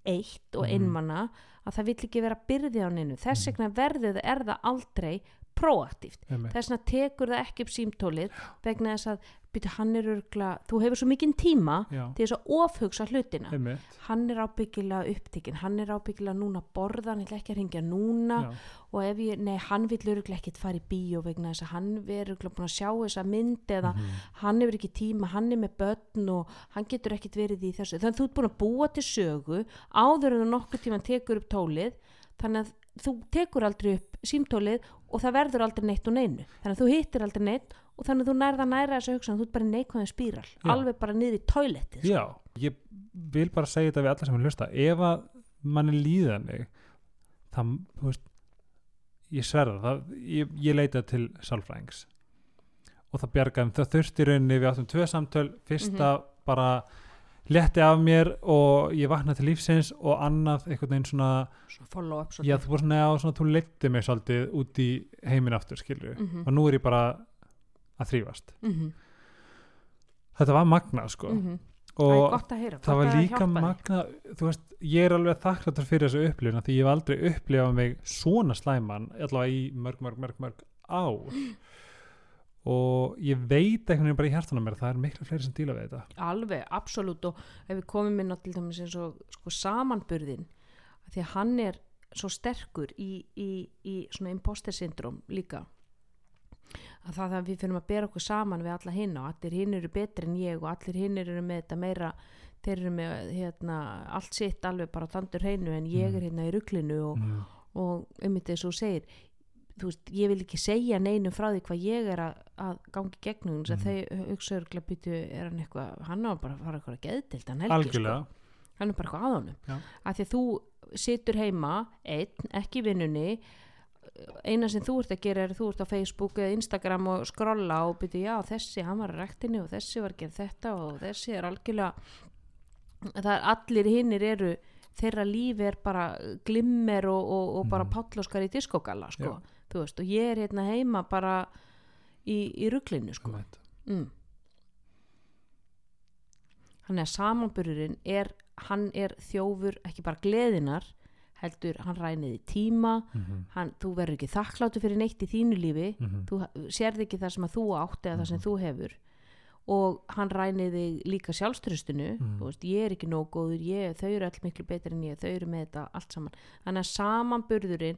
eitt og Mhm. einmanna að það vill ekki vera byrði á neinu. Þess Mhm. vegna verður það er það aldrei proaktíft þess vegna tekur það ekki upp símtólið vegna þess að byrja, hann er örgla, þú hefur svo mikinn tíma Já, til þess að ofhugsa hlutina. Einmitt. hann er ábyggilega upptekinn. Hann er ábyggilega núna að borða hann ætla ekki að ringja núna. Já, og ef ég, nei, hann vill örgla ekkit fara í bíó vegna þess að hann verður örgla búin að sjá þessa mynd eða mhm, hann hefur ekki tíma, hann er með börn og hann getur ekkit verið í þessu. Þannig að þú ert búin að búa til sögu áður en þú nokkuð tíma tekur upp tólið. Þannig að þú tekur aldrei upp símtólið og það verður aldrei neitt og neinu. Þannig að þú hittir aldrei neitt og þannig að þú nærða næra þessu hugsan þú ert bara neikvæðin spíral Já. alveg bara niður í toiletið sko. Já, ég vil bara segja þetta við alla sem vil hlusta ef að manni líða mig það, þú veist ég sverða það, ég, ég leita til sálfræðings og það bjargaðum, það þurfti rauninni við áttum tvö samtöl, fyrsta Mhm. bara letti af mér og ég vaknaði til lífsins og annað einhvern veginn svona, Svo follow up já þú svona, já, svona þú leiti mig svolítið út í heiminn aftur skilju, Mhm. og nú er ég bara að þrýfast mm -hmm. þetta var magnað sko. Það er og heyra það var líka magna þú veist, ég er alveg þakkláttur fyrir þessu upplifun því ég hef aldrei upplifað mig svona slæman allavega í mörg, mörg, mörg, mörg ár. Og ég veit einhvern veginn bara í hjartanum mér að það er miklu fleiri sem díla við þetta. Alveg, absolutt. Og ef við komum inn á til dæmis eins og sko, samanburðin því að hann er svo sterkur í, í, í svona imposter syndrom líka að það að við fyrir að bera okkur saman við alla hinn og allir hinn eru betri en ég og allir hinn eru með þetta meira þeir eru með hérna, allt sitt alveg bara tandur hreinu en ég Mm. er hérna í ruglinu og, mm. og um þetta og þú segir þú veist, ég vil ekki segja neinu frá því hvað ég er að, að gangi gegnum þess að Mhm. þau hugsa örgla býtu er hann eitthvað, hann á bara að fara eitthvað að geðdild hann helgi sko, hann er bara eitthvað að honum Já. að því þú situr heima einn, ekki vinnunni eina sem þú ert að gera er þú ert á Facebook eða Instagram og skrolla og byrja já þessi, hann var að rektinni og þessi var að gera þetta og þessi er algjörlega það er allir hinnir eru þeirra lífi er bara glimmer og, og, og bara Mhm. pállóskar í diskogalla sko, Já. þú veist og ég er hérna heima bara í, í ruglinu sko mm. Þannig að samanburðurinn er, hann er þjófur ekki bara gleðinar, heldur hann ræniði tíma, Mhm. hann, þú verður ekki þakkláttu fyrir neitt í þínu lífi, Mhm. þú sérði ekki það sem að þú átt eða það sem Mhm. þú hefur og hann ræniði líka sjálfströstinu, Mhm. þú veist, ég er ekki nóg góður, ég, þau eru all miklu betur en ég, þau eru með þetta allt saman. Þannig að samanburðurinn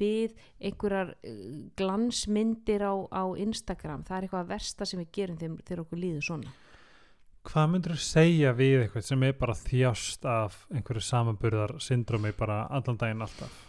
við einhverjar uh, glansmyndir á, á Instagram, það er eitthvað að versta sem við gerum þegar okkur líður svona. Hvað myndur þú segja við eitthvað sem er bara þjást af einhverju samanburðar syndromi bara allan daginn alltaf?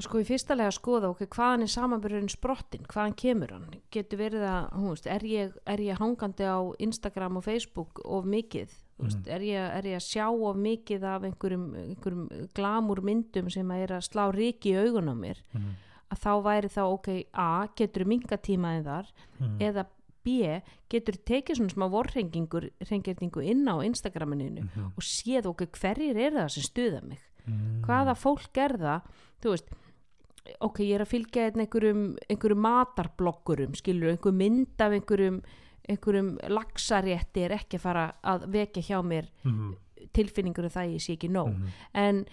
Sko í fyrsta lega skoða okkur hvaðan er samanburðurinn sprottin, hvaðan kemur hann getur verið að, hún veist, er ég, er ég hangandi á Instagram og Facebook of mikið, Mhm. er, ég, er ég að sjá of mikið af einhverjum, einhverjum glamúr myndum sem að er að slá ríki í augun á mér, Mhm. að þá væri þá ok, A, getur minga tímaðin þar Mhm. eða B, getur tekið svona smá vorrengingur rengirningu inn á Instagraminu Mhm. og séð okkur hverjir er það sem stuða mig Mhm. hvaða fólk er það þú veist ok, ég er að fylgja hérna einhverjum, einhverjum matarblokkurum skilur, einhver mynd af einhverjum einhverjum lagsarétti er ekki að fara að vekja hjá mér Mhm. tilfinningur um það að ég sé ekki nóg Mhm. en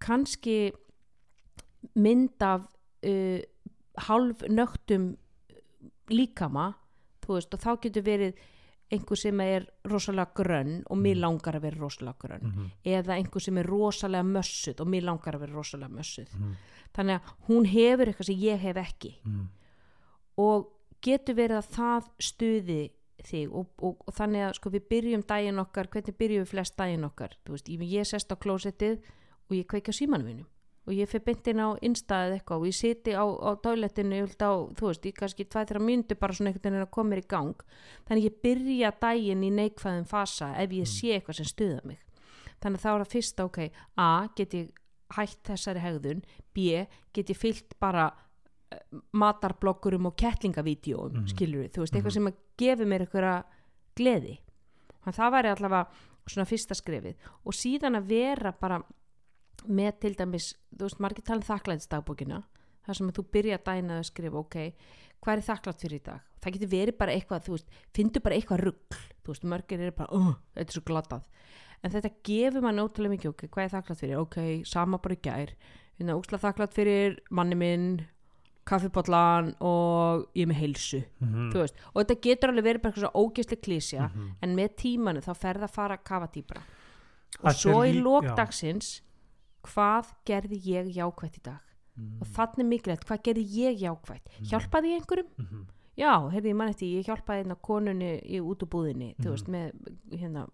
kannski mynd af uh, hálf nögtum líkama þú veist, og þá getur verið einhver sem er rosalega grönn og mér Mhm. langar að vera rosalega grönn Mhm. eða einhver sem er rosalega mössuð og mér langar að vera rosalega mössuð Mhm. þannig að hún hefur eitthvað sem ég hef ekki Mhm. og getur verið að það stuði þig og, og, og þannig að sko við byrjum daginn okkar, hvernig byrjum við flest daginn okkar þú veist, ég, ég sest á klósettið og ég kveikja símanum mínum og ég fyrir beint inn á innstæðið eitthvað og ég siti á, á á, þú veist, ég kannski 2-3 myndu bara svona einhvern veginn að koma mér í gang. Þannig ég byrja daginn í neikvæðum fasa ef ég sé eitthvað sem stuða mig. Þannig þá er það fyrsta, ok A, get ég hætt þessari hegðun. B, get ég fyllt bara eh, matarblokkurum og kettlingavídeóum, mm skilur þú veist, eitthvað Mhm. sem að gefi mér einhverja gleði. Þannig að það væri allavega svona fyrsta skrefið. Og síðan að vera bara með til dæmis, þú veist, margir tala um þakklæðisdagbókina, þar sem þú byrja að dæna að skrifa, ok, hvað er þakklátt fyrir í dag? Það getur verið bara eitthvað, þú veist, fyndu bara eitthvað rugg, þú veist, margir eru bara, uh, þetta er svo glatað, en þetta gefur mann ótrúlega mikið ok, hvað er þakklátt fyrir, ok, sama bara í gær hérna, úsla þakklátt fyrir manni minn kaffipotlan og ég með heilsu Mhm. þú veist, og þetta getur alveg verið bara eitthvað svo ógeðsleg klísja Mhm. en með tímanu þá fer það að fara að kafa dýbra og er svo í lí- lok já. dagsins hvað gerði ég jákvætt í dag Mhm. og þannig mikilvægt, hvað gerði ég jákvætt hjálpaði ég einhverjum? Mhm. Já, heyrði ég mann eftir, ég hjálpaði hérna konunni í útubúðinni, þú Mhm. veist, með hérna,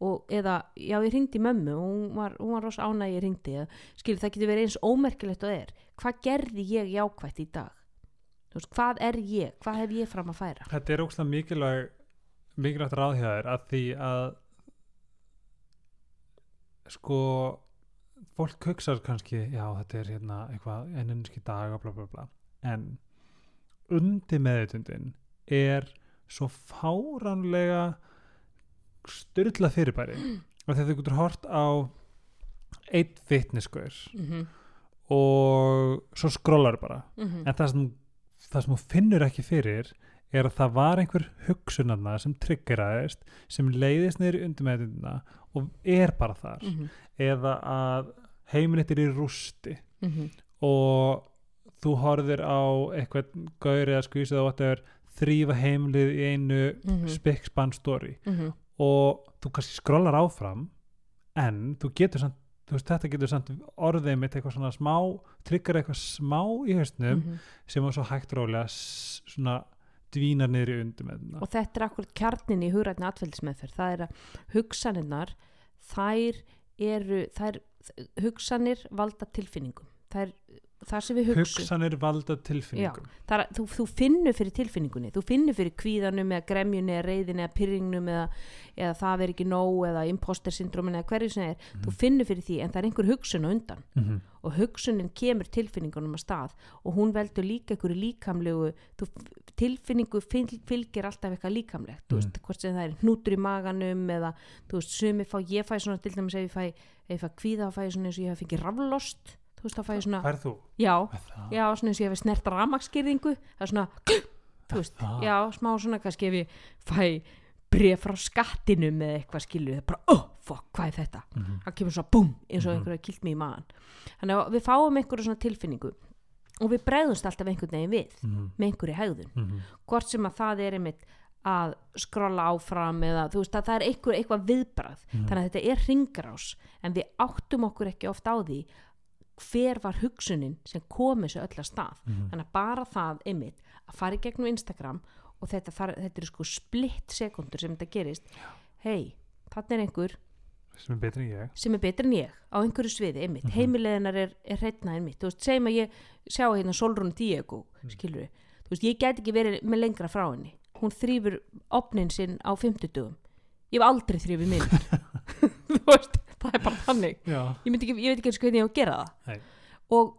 og eða, já, ég ringdi mömmu og hún var, hún var rosa ánæg ég ringdi, skil, það getur verið eins ómerkilegt og er, hvað gerði ég jákvætt í dag? Þú veist, hvað er ég, hvað hef ég fram að færa? Þetta er ógslag mikilvæg mikilvægt ráðhjáður að því að sko fólk hugsar kannski já þetta er hérna eitthvað enninski dag og bla bla bla. En undir meðutundin er svo fáránlega styrla fyrirbæri. Og þegar þú getur hort á eitt fitnessgör Mm -hmm. og svo skrollar bara. Mm en það sem, það sem þú finnur ekki fyrir er að það var einhver hugsunarna sem triggeraðist sem leiðist niður í undirmeðina og er bara þar -hmm. eða að heimilitt er í rústi Mm og þú horfir á eitthvað gaur eða skvísið og whatever þrýfa heimilið í einu Mhm. spick span story -hmm. og þú kannski skrollar áfram en þú getur samt þú veist, þetta getur samt orðið mitt eitthvað svona smá, tryggar eitthvað smá í hausnum Mhm. sem var svo hægt rólega svona dvínar niður í undir með og þetta er akkur kjarnin í hugrætni atveldismeðferð. Það er að hugsaninnar þær eru þær, hugsanir valda tilfinningum það er það sem við hugsum. Hugsanir valda tilfinningum. Er, að- þú, þú finnur fyrir tilfinningunni. Þú finnur fyrir kvíðanum eða gremjunni eða reyðinni eða pyrringnum eða, eða það er ekki nóg eða imposter syndromin eða hverju sem er. Þú finnur fyrir því en það er einhver hugsun á undan. Mm -hmm. og hugsunin kemur tilfinningunum að stað og hún veldur líka einhverju líkamlegu þú, tilfinningu fylg, fylgir alltaf eitthvað líkamlegt. Mm. veist, hvort sem það er hnútur í maganum eða þú veist, sumi fá, ég fæ svona til dæmis ef ég fæ, ef ég fæ kvíða fæ svona þú veist, þá fæ ég svona, Færð þú? já, já, svona eins og ég hef snert ramaskýringu það er svona, þú veist, já, smá svona kannski ef ég fæ bref frá skattinum eða eitthvað skilur, það er bara, oh, fuck, hvað er þetta Mhm. það kemur svo búm eins og Mhm. einhverju kilt mig í maðan þannig að við fáum einhverju svona tilfinningu og við bregðumst alltaf einhvern veginn við Mhm. með einhverju hegðun Mhm. hvort sem að það er einmitt að skrolla áfram eða þú veist að það er einhver, eitthvað viðbrað Mhm. þannig að þetta er ringrás en við áttum okkur ekki oft á því hver var hugsunin sem kom þessu öll að stað? Mhm. þannig að bara það einmitt að fara í gegnum Instagram og þetta, þar, þetta er sko splitt sekundur sem þetta gerist. Hei, þannig er einhver sem er betri en ég. sem er betri en ég á einhverju sviði einmitt, Mhm. heimileginar er, er hreitna einmitt, þú veist, segjum að ég sjá hérna Solrún Diego, Mhm. skilur þú veist, ég get ekki verið með lengra frá henni. Hún þrýfur opnin sinn á fimmtudugum, ég hef aldrei þrýfið minn þú veist það er bara þannig, já, ég, myndi ekki, ég veit ekki eins og hvernig ég á að gera það. Nei. og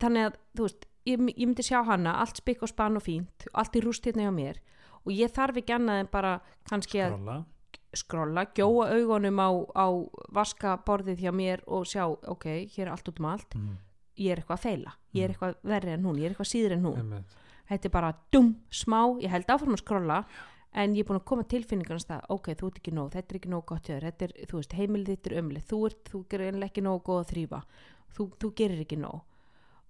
þannig að, þú veist ég, ég myndi sjá hana, allt spikk og spann og fínt allt í rúst hérna hjá mér. Og ég þarf ekki annað en bara kannski að skrolla. skrolla, gjóa augunum á, á vaskaborðið hjá mér og sjá, ok, hér er allt út um allt. Mhm. ég er eitthvað að feila, ég er Mm. eitthvað verri en hún. Ég er eitthvað síður en hún, Einmitt. þetta er bara dum, smá, ég held áfram að skrolla en ég er búin að koma tilfinningarnast að ok, þú ert ekki nóg, þetta er ekki nóg gott er, þú veist, heimilið þitt er ömlið þú, ert, þú gerir einlega ekki nóg góð að þrýfa þú, þú gerir ekki nóg.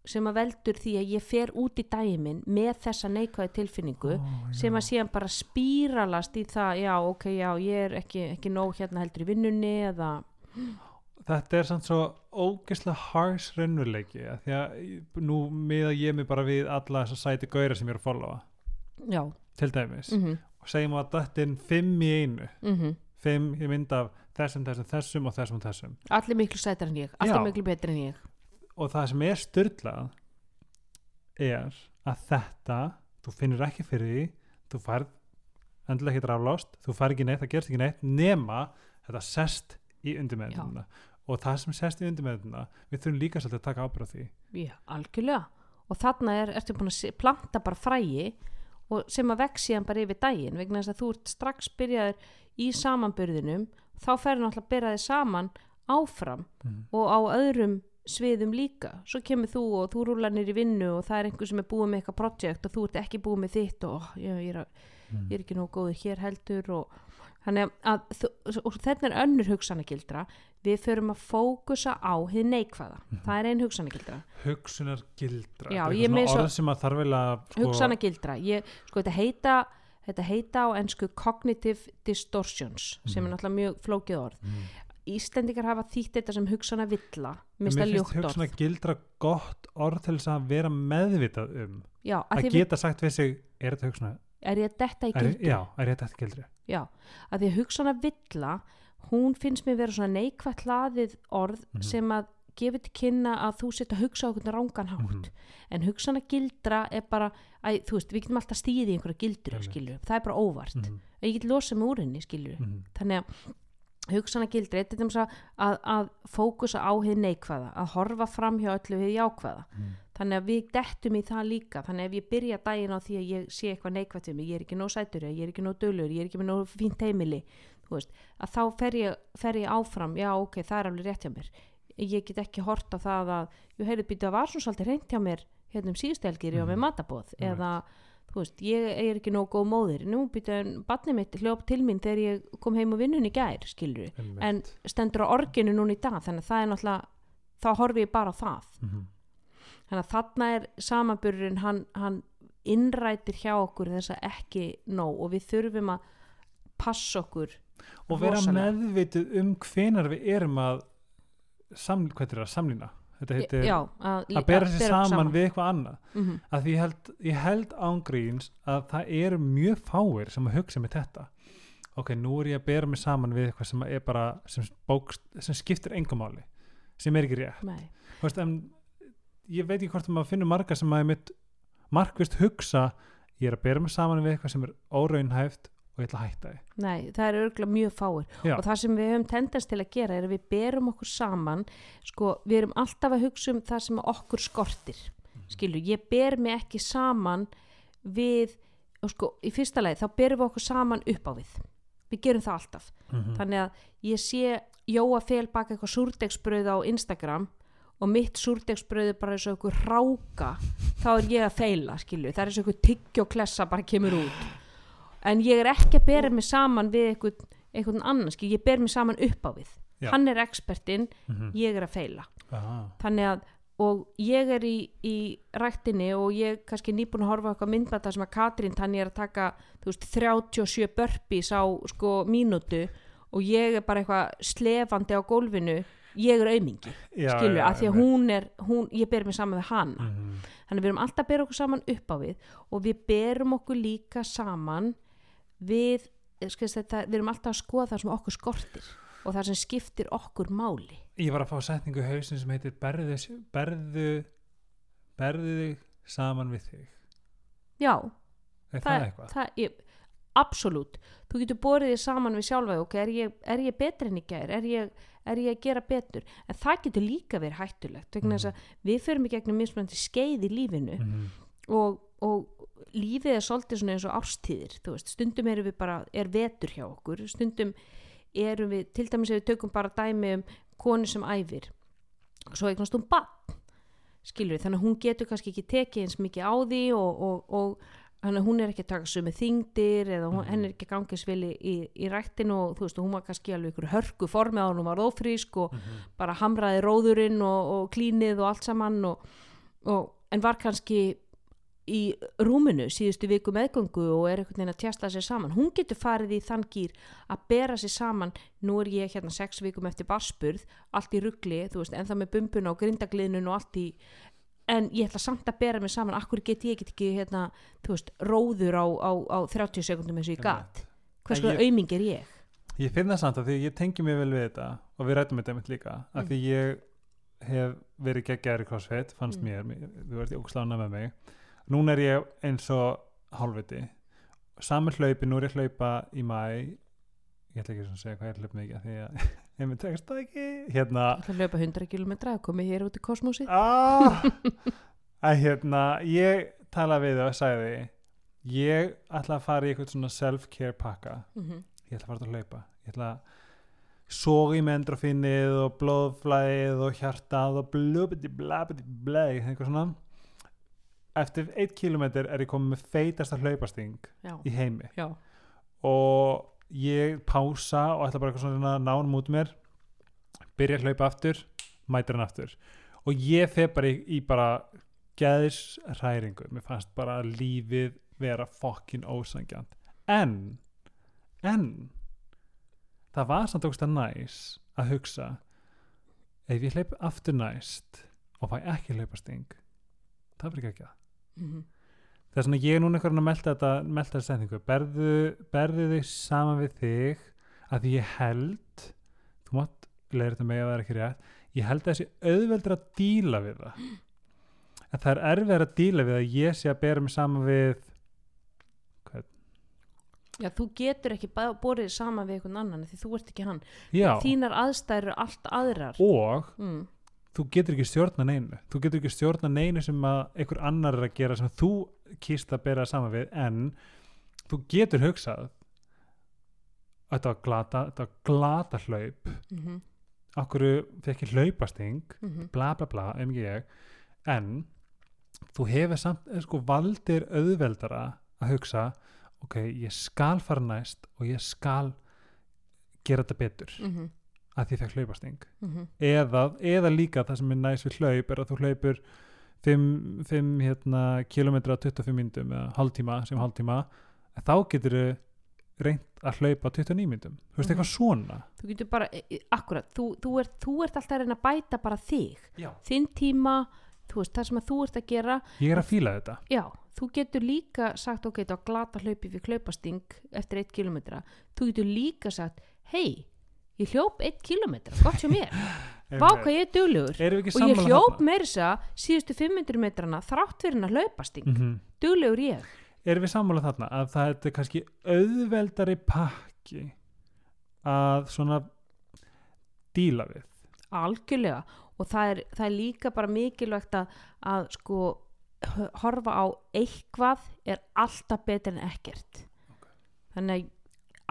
Sem að veldur því að ég fer út í minn með þessa neikvæði tilfinningu Ó, sem að síðan bara spíralast í það, já, ok, já, ég er ekki, ekki nóg hérna heldur í vinnunni eða, þetta er samt svo ógeðslega harsh raunveruleiki því að nú miða ég mig bara við alla þessa sæti gauðra sem ég er að followa. Já, til dæmis. Mhm, og segjum að þetta er fimm í einu. Mhm. Fimm í mynd af þessum, þessum, þessum og þessum og þessum. Allir miklu sætar en ég, allir Já. miklu betri en ég. Og það sem er styrlað er að þetta þú finnur ekki fyrir því þú færð endilega ekki draflást þú færð ekki neitt, það gerst ekki neitt nema þetta sest í undirmeðuna og það sem sest í undirmeðuna við þurfum líka svolítið að taka ábyrð á því. Já, algjörlega. Og þarna er, ertu búin að planta bara frægi og sem að vex síðan bara yfir daginn vegna þess að þú ert strax byrjaður í samanburðinum þá ferður náttúrulega að byrja þig saman áfram mm. og á öðrum sviðum líka svo kemur þú og þú rúlar nýr í vinnu og það er einhver sem er búið með eitthvað projekt og þú ert ekki búið með þitt og ó, ég, ég, er, Mm. ég er ekki nóg góður hér heldur og, þannig að, að þú- og þetta er önnur hugsanagildra. Við förum að fókusa á hið neikvæða. Mhm. það er ein hugsanagildra. Hugsunar gildra Já, er ég svona svo- orð sem að þarf vel að sko, hugsanagildra. Ég, sko þetta heita þetta heita á ennsku cognitive distortions sem er Mhm. náttúrulega mjög flókið orð. Mm. Íslendingar hafa þýtt þetta sem hugsana villa mér finnst hugsunar gildra gott orð til þess að vera meðvitað um. Já, að að því við, geta sagt við sig er þetta hugsunar er ég að detta í gildru já, er þetta ekki gildri Já, að því að hugsana villa hún finnst mér vera svona neikvætt hlaðið orð Mhm. sem að gefur til kynna að þú setja að hugsa okkur rángan hátt Mhm. en hugsana gildra er bara æ, þú veist, við getum alltaf stíðið í einhverja gildru Einmitt. skilju, það er bara óvart mm ég get losað með úr henni skilju -hmm. þannig að hugsana gildri þetta er þess að, að, að fókusa á hið neikvæða að horfa fram hjá öllu hið jákvæða Mhm. Þannig að við dettum í það líka. Þannig að ef ég byrja daginn á því að ég sé eitthvað neikvætt við mig, ég er ekki nóg sætur ég er ekki nóg dölur, ég er ekki með nóg fínt heimili veist, að þá fer ég, fer ég áfram já ok, það er alveg rétt hjá mér. Ég get ekki hort á það að ég heyrði býta að var svona svolítið reynt hjá mér hérna um síðustelgir, ég var með Mhm. matabóð Einmitt. eða þú veist, ég er ekki nóg góð móðir. Nú býta en barnið mitt hljóp til mín þegar ég kom heim og vinnun í gær skilur en stendur á orginu núna í dag þannig að það er náttúrulega þá horfi ég bara á það. Mm þannig að þarna er samanburðurinn hann, hann innrætir hjá okkur þess að ekki nóg og við þurfum að passa okkur og vera rosalega. meðvituð um hvenar við erum að sam, hvað er það, samlína? Þetta heitir já, að, að bera sér okkur saman, við eitthvað annað. Mm -hmm. að ég held, ég held ángríns að það eru mjög fáir sem að hugsa með þetta. Ok, nú er ég að bera mig saman við eitthvað sem er bara sem, bókst, sem skiptir engumáli sem er ekki rétt. Nei, Þú veist, en ég veit ekki hvort að maður finnur marga sem að mitt markvist hugsa ég er að bera mig saman við eitthvað sem er óraunhæft og ég ætla að hætta því. Nei, það er örgulega mjög fáir. Já. og það sem við höfum tendens til að gera er að við berum okkur saman sko, við erum alltaf að hugsa um það sem okkur skortir. Skilur, ég ber mig ekki saman við, og sko, í fyrsta leið þá berum við okkur saman upp á við. Við gerum það alltaf. Mm þannig að ég sé Jóa fel baka eitthvað súrdegsbröð á Instagram og mitt súrdegsbröð er bara eins og eitthvað ráka þá er ég að feila skilju það er eins og eitthvað tyggjóklessa bara kemur út en ég er ekki að bera mig saman við eitthvað, eitthvað annan skilju, ég ber mig saman upp á við Já. hann er expertinn, -hmm. ég er að feila ah. þannig að og ég er í, í ræktinni og ég er kannski nýbúin að horfa eitthvað myndbata sem að Katrín þannig er að taka veist, 37 burpees á sko mínútu og ég er bara eitthvað slefandi á gólfinu ég er aumingi, skilur, að því að hún er hún, ég ber mig saman við hana. Mm þannig við erum alltaf að bera okkur saman upp á við og við berum okkur líka saman við skilst, þetta, við erum alltaf að skoða það sem okkur skortir og það sem skiptir okkur máli. Ég var að fá setningu hausin sem heitir berðu, berðu berðu þig saman við þig. Já, er það, eitthvað? það, ég, absolutt. Þú getur borðið þig saman við sjálfa ok, er ég, er ég betri en ég ger er ég, er ég að gera betur? En það getur líka verið hættulegt að við förum í gegnum mismunandi skeið í lífinu mm og, og lífið er svolítið eins og árstíðir þú veist, stundum erum við bara, er vetur hjá okkur. Stundum erum við til dæmis ef við tökum bara dæmi um konu sem æfir svo eignast hún bann skilur við, þannig að hún getur kannski ekki tekið eins mikið á því og, og, og þannig að hún er ekki að taka sömu þingdir eða hún, Mhm. henn er ekki að ganga svili í, í ræktinu og þú veist, hún var kannski alveg ykkur hörku formi á hún var ófrísk og -hmm. bara hamraði róðurinn og, og klínið og allt saman og, og, en var kannski í rúminu síðustu viku meðgöngu og er einhvern veginn að tjasta sér saman hún getur farið í þann gýr að bera sér saman, nú er ég hérna sex vikum eftir barspurð, allt í ruggli þú veist, en það með bumbuna og grindagliðnun og allt í, en ég ætla samt að bera mig saman, akkur get ég get ekki hérna, veist, róður á, á, á 30 sekundum eins og ég gat? Hvers konar auming er ég? Ég finn það samt að því ég tengi mig vel við þetta og við rættum þetta mitt líka. Mm. að því ég hef verið geggjaður í CrossFit fannst Mm. mér, þú ert í ógslána með mig. Núna er ég eins og hálfviti. Saman hlaupi, nú er ég hlaupa í mæ ég ætla ekki að segja hvað ég að hlaupa mikið því að ég með tekst það ekki? Hérna ég ætla að hlaupa 100 km að komið hér út í kosmósið. Ah, að hérna ég tala við það og sagði ég ætla að fara í eitthvað svona self-care pakka. Mm -hmm. ég ætla að fara út að hlaupa. Ég ætla að soga í með endrofinnið og blóðflæðið og hjartað og blubiti blabiti blæ eitthvað svona. Eftir 1 km er ég komið með feitasta hlaupasting já, í heimi. Já, og ég pása og ætla bara svona nánum út mér byrja að hlaupa aftur mætir hann aftur. Og ég fer bara í, í bara geðis hræringu mér fannst bara lífið vera fokkin ósangjant en en það var samt okkur næs að hugsa ef ég hleyp aftur næst og fæ ekki hlaupasting það fyrir ekki að. Mhm, það er svona ég er núna eitthvað að melta þetta melta þetta setningu. Berðu, berðu þig saman við þig að ég held þú mátt leiður þetta með að er ekki rétt ég held að þessi auðveldur að díla við það. En það er erfið að díla við að ég sé að bera mig saman við já, þú getur ekki borið saman við einhvern annan því þú ert ekki hann. Já, þínar aðstæður eru allt aðrar. Og mm, þú getur ekki stjórna neinu. Þú getur ekki stjórna neinu sem að einhver annar er að gera sem þú kýst að bera saman við en þú getur hugsað þetta var glata, þetta var glata hlaup. Mhm, okkur fekk ég hlaupasting? Mhm, bla bla bla, um ekki ég. En þú hefur samt eh, sko, valdir auðveldara að hugsa ok, ég skal fara næst og ég skal gera þetta betur. Mhm, að því fekk hlaupasting mhm, eða, eða líka það sem er næst við hlaup er að þú hlaupur 5, 5 hérna, kilometra 25 myndum eða hálftíma sem hálftíma þá getur þau reynt að hlaupa 29 myndum þú veist Mhm. eitthvað svona. Þú getur bara, e- e- akkurat þú, þú, ert, þú ert alltaf að reyna að bæta bara þig. Já. þinn tíma, þú veist, það sem að þú ert að gera. Ég er að fíla þetta. Já, þú getur líka sagt ok, var glata hlaupi við hlaupasting eftir 1 kilometra, þú getur líka sagt hei, ég hljóp 1 kilometra, gott sem ég er erum við ekki og ég hljóp að síðustu 500 metrana þrátt fyrir að hlaupasting. Mhm. duglegur ég. Erum við sammála þarna að það er kannski auðveldari pakki að svona díla við? Algjörlega. Og það er, það er líka bara mikilvægt að, að sko horfa á eitthvað er alltaf betur en ekkert. Þannig að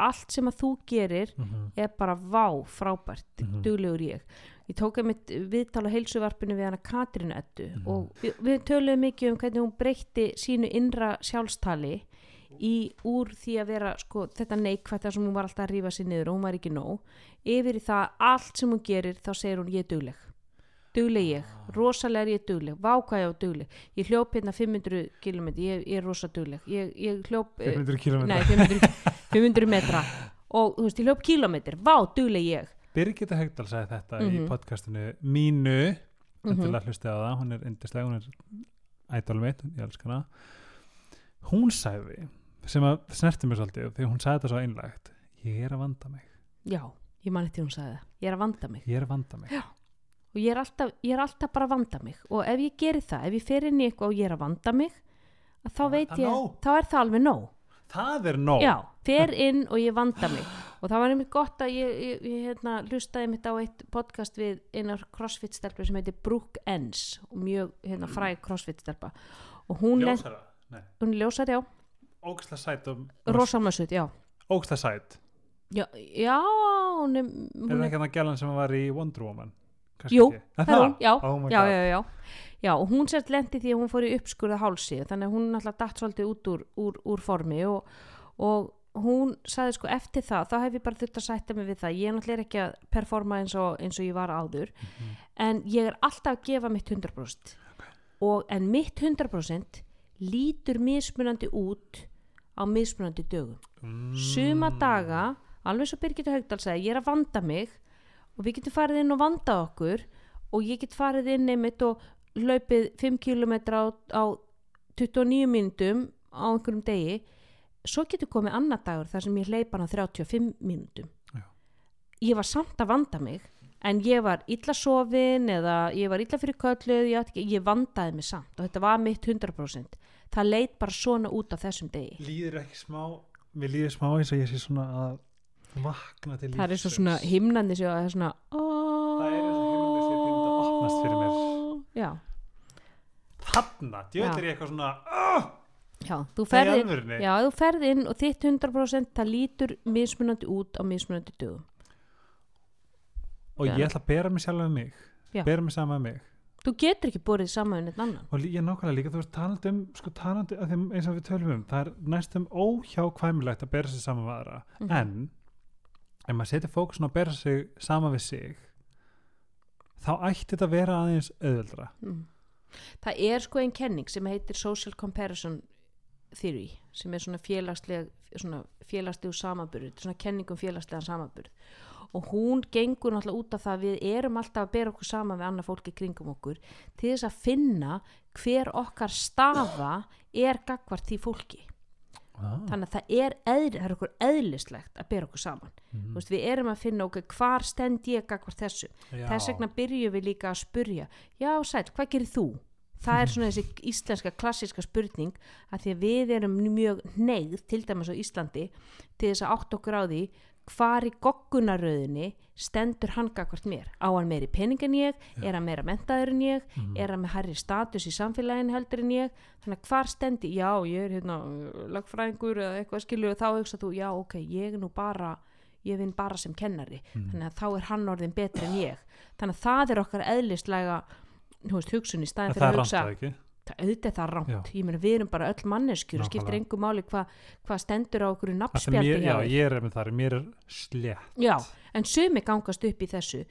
allt sem að þú gerir mm -hmm. er bara vá frábært, Mhm. duglegur ég ég tók að mitt viðtala heilsuvarpinu við hana Katrínu Eddu Mhm. og við, við töluðum mikið um hvernig hún breytti sínu innra sjálfstali í úr því að vera sko, þetta neikvætt sem hún var alltaf að rífa sér niður og hún var ekki nóg yfir í það að allt sem hún gerir þá segir hún ég er dugleg dugleg ég, Ah. rosalega er ég dugleg vákvað ég á dugleg, ég hljóp hérna 500 km, ég, ég er rosa dugleg ég, ég hljóp eh, 500 km nei, 500, 500 metra og þú veist, ég hljóp kilometr, vá, dugleg ég. Birgitta Haugdal sagði þetta í Mhm. podcastinu mínu. Mhm. endilega hlusti á það, hún er yndislega hún er ædol mitt, ég elskar hana. Hún sagði sem að snerti mér svolítið því hún sagði þetta svo einlægt ég er að vanda mig, já, ég man eftir hún sagði það, ég er að vanda mig. Ég er að vanda mig. Og ég er, alltaf, ég er alltaf bara að vanda mig. Og ef ég geri það, ef ég fer inn í eitthvað og ég er að vanda mig að þá veit ég, nóg. þá er það alveg nóg það er nóg. Já, fer inn og ég vanda mig. Og það var einmitt gott að ég, ég, ég hérna, lustaði mitt á eitt podcast við einar crossfit stelpur sem heitir Brooke Enns og mjög hérna, fræg crossfit stelpa og hún, ljósara, nei, hún ljósar, já, ógsla sæt og rosamössut, já. Ógsla sæt. Já, já, hún er, er hún það er ekki hann að gælan sem var í Wonder Woman? Jú, það er hún, já, Oh já, já, já, já, og hún sért lendi því að hún fór í uppskurða hálsi þannig að hún alltaf datt svolítið út úr, úr, úr formi og, og hún sagði sko eftir það, þá hef ég bara þurft að sætta mig við það, ég er náttúrulega ekki að performa eins og, eins og ég var áður Mhm. en ég er alltaf að gefa mitt 100% og en mitt 100% lítur mismunandi út á mismunandi dögum Mm. suma daga, alveg svo Birgitta Haugdal sagði, ég er að vanda mig og við getum farið inn og vandað okkur og ég get farið inn einmitt og hlaupið 5 km á, á 29 mínútum á einhverjum degi svo getur komið annar dagur þar sem ég hleypa hann á 35 mínútum Já. ég var samt að vanda mig en ég var illa sofin eða ég var illa fyrir kölluð ég, ég vandaði mig samt og þetta var mitt 100% það leit bara svona út á þessum degi líður ekki smá mér líður smá eins og ég sé svona að vakna til það er svo lífsins. svona himnandi það er svona er himnandi byrjandi að opnast fyrir mér. Já, þarna, djöð Já. er ég eitthvað svona oh, já, þú alvörinni? já, þú ferði inn og þitt 100% það lítur mismunandi út á mismunandi dögum og ég ætla að bera mig sjálf með mig Já. bera mig saman með mig þú getur ekki borðið saman við neitt annan og ég nákvæmlega líka, þú veist, talandi um sko talandi, að þeim, eins og við tölum um það er næstum óhjákvæmilegt að bera sig saman við aðra, Mhm. en ef maður setur fókusun að bera sig saman við sig þá ætti þetta að vera aðeins auðveldra mm. það er sko einn kenning sem heitir social comparison theory sem er svona félagsleg svona félagslegu samanburð svona kenning um félagslegan samanburð. Og hún gengur náttúrulega út af það að við erum alltaf að bera okkur saman við annað fólki kringum okkur til þess að finna hver okkar staða er gagvart því fólki ah. þannig að það er, eðl, það er okkur eðlislegt að bera okkur saman mm. Veist, við erum að finna okkur hvar stend ég gagvart þessu þess vegna byrjum við líka að spurja já sæl, hvað gerir þú? það er svona þessi íslenska klassíska spurning að því að við erum mjög neyð til dæmis á Íslandi til þess að átt okkur á því hvar í goggunaröðinni stendur hann gagvart mér? Á hann meiri pening en ég, er hann meira mentaður en ég? Mhm. er hann með hærri status í samfélaginu heldur en ég? Þannig að hvar stendi, já ég er hérna lagfræðingur eða eitthvað skilju og þá hugsa þú, já ok, ég er nú bara ég vinn bara sem kennari. Mhm. þannig að þá er hann orðin betri en ég. Þannig að það er okkar eðlislega hugsun í staðin fyrir að hugsa auðvitað það rámt, ég meina við erum bara öll manneskjur og skiptir engu máli hvað hva stendur á okkur sem nafnspjaldi já, ég er með þar, mér er slétt Já, en sumi gangast upp í þessu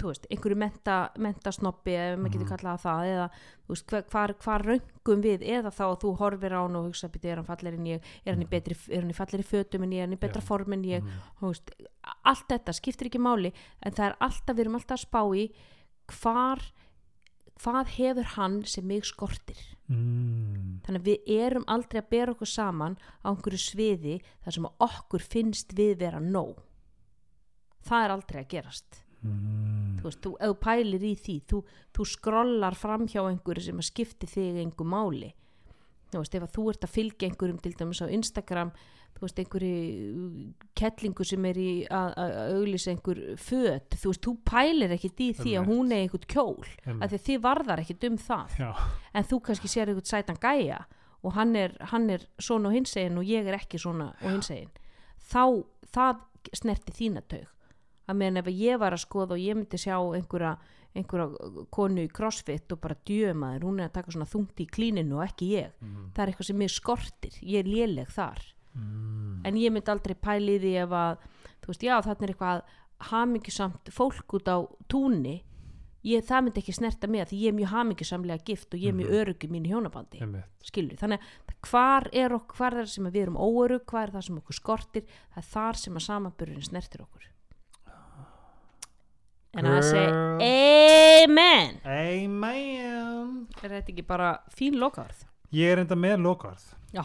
þú veist, einhverju menta, mentasnoppi ef maður getur Mhm. kallað það eða veist, hvar, hvar, röngum við eða þá þú horfir á hann og hugsa er hann fallir en ég, er hann í Mhm. betri er hann í fallir í fötum en ég, er hann í betra Já. form en ég, Mm. veist allt þetta skiptir ekki máli en það er alltaf, við erum alltaf að spá í hvar hvað hefur hann sem mig skortir Mm. þannig að við erum aldrei að bera okkur saman á einhverju sviði þar sem okkur finnst við vera nóg það er aldrei að gerast Mm. þú veist, þú, ef þú pælir í því þú, þú skrollar fram hjá einhverju sem að skipti þig engu máli þú veist, ef þú ert að fylgja einhverjum til dæmis á Instagram þú veist, einhverju kettlingu sem er í að, auglýsa einhver föt, þú veist, þú pælir ekkit í því að hún er einhvern kjól Einmitt. af því þið varðar ekkit um það. Já, en þú kannski sér einhvern sætan gæja og hann er, hann er svona og hinsegin og ég er ekki svona og hinsegin. Þá, það snerti þína taug. Að meðan ef ég var að skoða og ég myndi sjá einhverja, einhverja konu í crossfit og bara djömaður, hún er að taka svona þungt í klíninu og ekki ég. Mm. það er eitthvað sem mér skortir, ég er léleg þar Mm. en ég myndi aldrei pæli því ef að þú veist, já þarna er eitthvað hamingjusamt fólk út á túnni ég, það myndi ekki snerta mig af því ég er mjög hamingjusamlega gift og ég er mjög Mhm. örugg í mínu hjónabandi Einmitt. skilur, þannig að hvar er okkur hvar er það sem við erum óörug, hvar er það sem okkur skortir það er þar sem að samanburðin snertir okkur en að Girl. segja amen Amen er þetta ekki bara fín lokaðarð Ég er enda með lokaðarð já,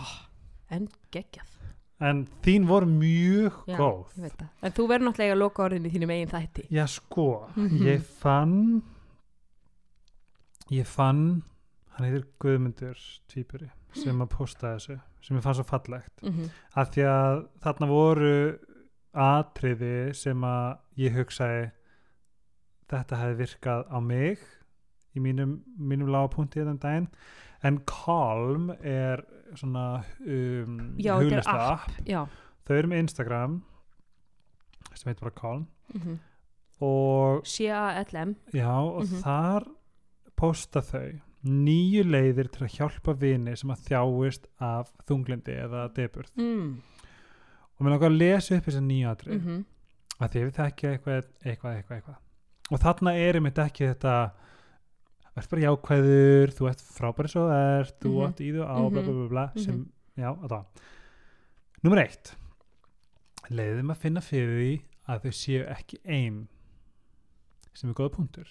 en geggjað En þín voru mjög Já, góð. en þú verður náttúrulega að loka orðin í þínum eigin þætti. Já sko, Mhm. ég fann Ég fann Hann heitir Guðmundur Tvíburi sem að posta þessu sem ég fann svo fallegt. Mm -hmm. að því að þarna voru atriði sem að ég hugsaði þetta hefði virkað á mig í mínum, mínum lágapunkti en Calm er svona um, hugleysla app. þau eru með Instagram sem heitir bara Calm. Mm og, C-A-L-M já, og Mhm. þar posta þau nýju leiðir til að hjálpa vini sem að þjáist af þunglindi eða deburð mm. og mér langar að lesa upp þessar nýju atrið Mm að því við þekkja eitthvað, eitthvað, eitthvað, eitthvað. Og þarna er einmitt ekki þetta ert bara jákvæður þú ert frábæri svo þú ert þú Mhm. átt í þú á, Mhm. bla bla bla, bla sem, Mhm. já, að það Númer eitt leiðum að finna fyrir því að þau séu ekki ein sem er góða punktur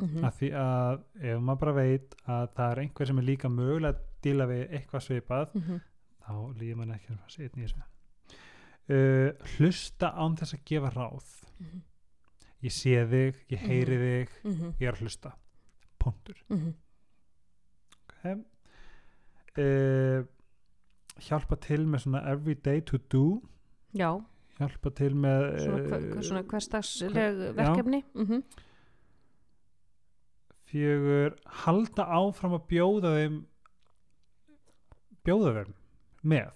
-hmm. af því að ef maður bara veit að það er einhver sem er líka mögulega að díla við eitthvað svipað Mm þá líður mann ekki að setja í þessu uh, hlusta án þess að gefa ráð -hmm. ég sé þig, ég heyri þig Mm ég er að hlusta punktur -hmm. okay. uh, hjálpa til með svona everyday to do já, hjálpa til með svona, hver, svona hverstagsleg já. verkefni mm -hmm. fjögur halda áfram að bjóða þeim bjóða þeim með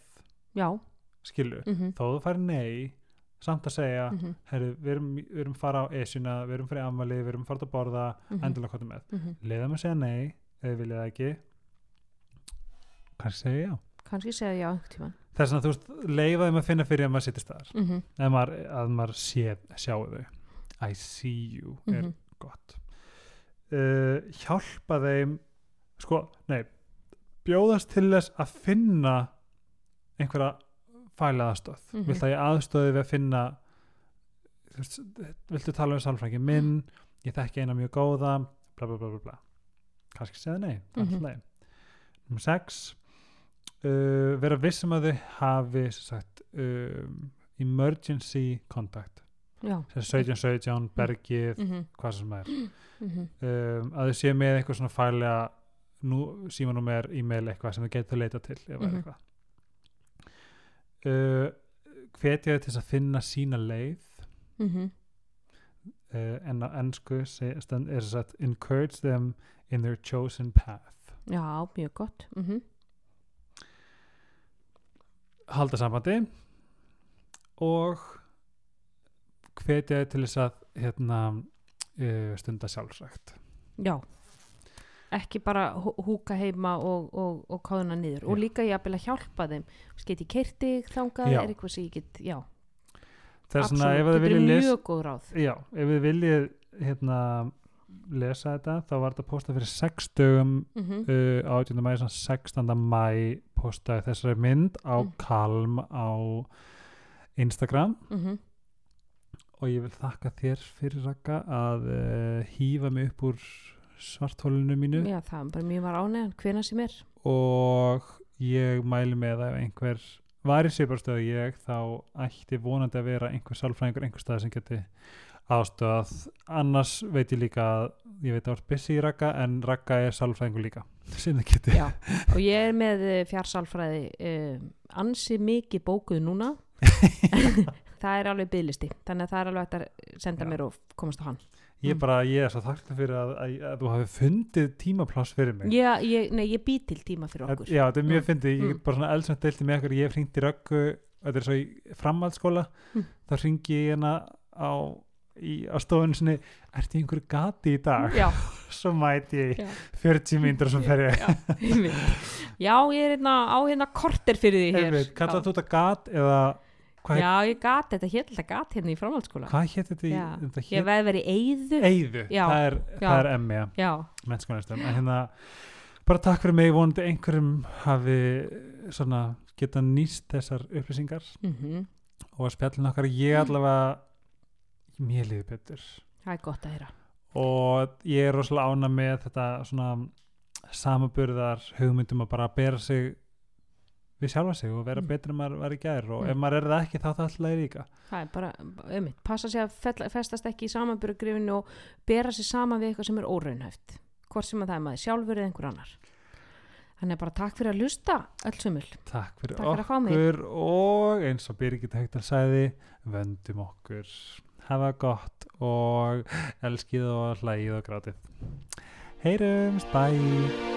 já skilu, mm -hmm. þó þú fær nei samt að segja mhm, herru, við erum, við erum fara á esjuna við erum fyrir ammali, við erum fara að borða mhm, endilega hvað með, mhm. leiðum að segja nei þið viljið það ekki. Kannski segja já. Kannski segja já einhvern tímann. Þess að þú veist, leifa þeim að finna fyrir að maður sittist þar mhm, að maður, að maður sé, sjáu þau. I see you er mhm, gott. Uh, hjálpa þeim sko, nei bjóðast til þess að finna einhverja fæla aðstöð mm Mhm. vilt að ég aðstöði við að finna veist, viltu tala um sálfræðingi minn? Ég þekki eina mjög góða bla bla bla bla, bla. kannski segja nei er Mhm. alltaf nei. Nummer 6 uh, vera vissum að þau hafi sagt, um, emergency contact. Já. 1717, bergið, mhm, hvað sem er. Mhm, um, að þau séu með eitthvað svona fælega nú, símanúmer, e-mail eitthvað sem þau getur leita til er Mhm. eitthvað uh, hvetja þau til að finna sína leið. Mhm, uh, en á ennsku er þess að encourage them in their chosen path. Já, mjög gott. Mhm, halda sambandi og hvetja þau til þess að hérna, uh, stunda sjálfsagt já ekki bara hú- húka heima og, og, og káðuna niður og Já. líka ég að hjálpa þeim get ég keirti þangað, Já. er eitthvað sem ég get já, þau þetta er mjög góð ráð já, ef þið viljið hérna, lesa þetta þá var þetta postað fyrir 6 dögum mhm, uh, 18. mæ 16. mæ postaði þessari mynd á Mm. Kalm á Instagram mhm, og ég vil þakka þér fyrir Raka að uh, hýfa mig upp úr svarthólinu mínu. Já, það er bara mjög var ánægðan hvena sem er. Og ég mæli með að ef einhver var í sviparstöðu ég þá ætti vonandi að vera einhver sálfræðingur einhver stað sem geti aðstöðað annars veit ég líka að ég veit að það var busy í Raka en Raka er sálfræðingur líka sem þið geti já, og ég er með eh, fjarsálfræði um, ansi mikið bókuð núna. Það er alveg bygglisti þannig að það er alveg að senda Já. mér og komast á hann ég Mm. bara, ég er svo þakklæð fyrir að, að, að þú hafi fundið tímapláss fyrir mig já, ég, nei, ég bý til tíma fyrir okkur já, þetta er mjög Mm. fyndið, ég Mm. get bara svona eldsnögt deilti með okkur, ég hef hringt í röggu þetta er svo í framhaldsskóla Mm. þá hringi ég hérna á í, á stofinu sinni ertu í einhverju gati í dag já, svo mæti ég Já. 40 mínútur og svo fer ég já, ég er hérna á hérna korter fyrir því hér já. þú þetta gat eða hvað, já, ég gat, þetta hér þetta gat hérna í framhaldsskóla. Hvað hétt þetta, í- Já. þetta ég hét, veði verið eyðu eyðu Já, það er, er emmi já, mennskólastum en hérna bara takk fyrir mig, vonandi einhverjum hafi svona geta nýst þessar upplýsingar mhm, og að spjallin okkar. Ég allavega mér liði betur. Það er gott að heyra. Og ég er rosalega ána með þetta svona samaburðar hugmyndum að bara bera sig við sjálfa sig og vera Mm. betur en maður var í gær og Mm. ef maður er það ekki þá það alltaf er líka. Það er bara, um passa sig að festast ekki í samanbyrjugrifinu og bera sig saman við eitthvað sem er óraunhæft hvort sem að það er maður sjálfur eða einhver annar. Þannig að bara takk fyrir að lusta öll sömul, takk fyrir Takk fyrir okkur og eins og Birgit Hegdal sagði vöndum okkur. Hafa gott og elskið og hlægið og grátið. Heyrumst, bye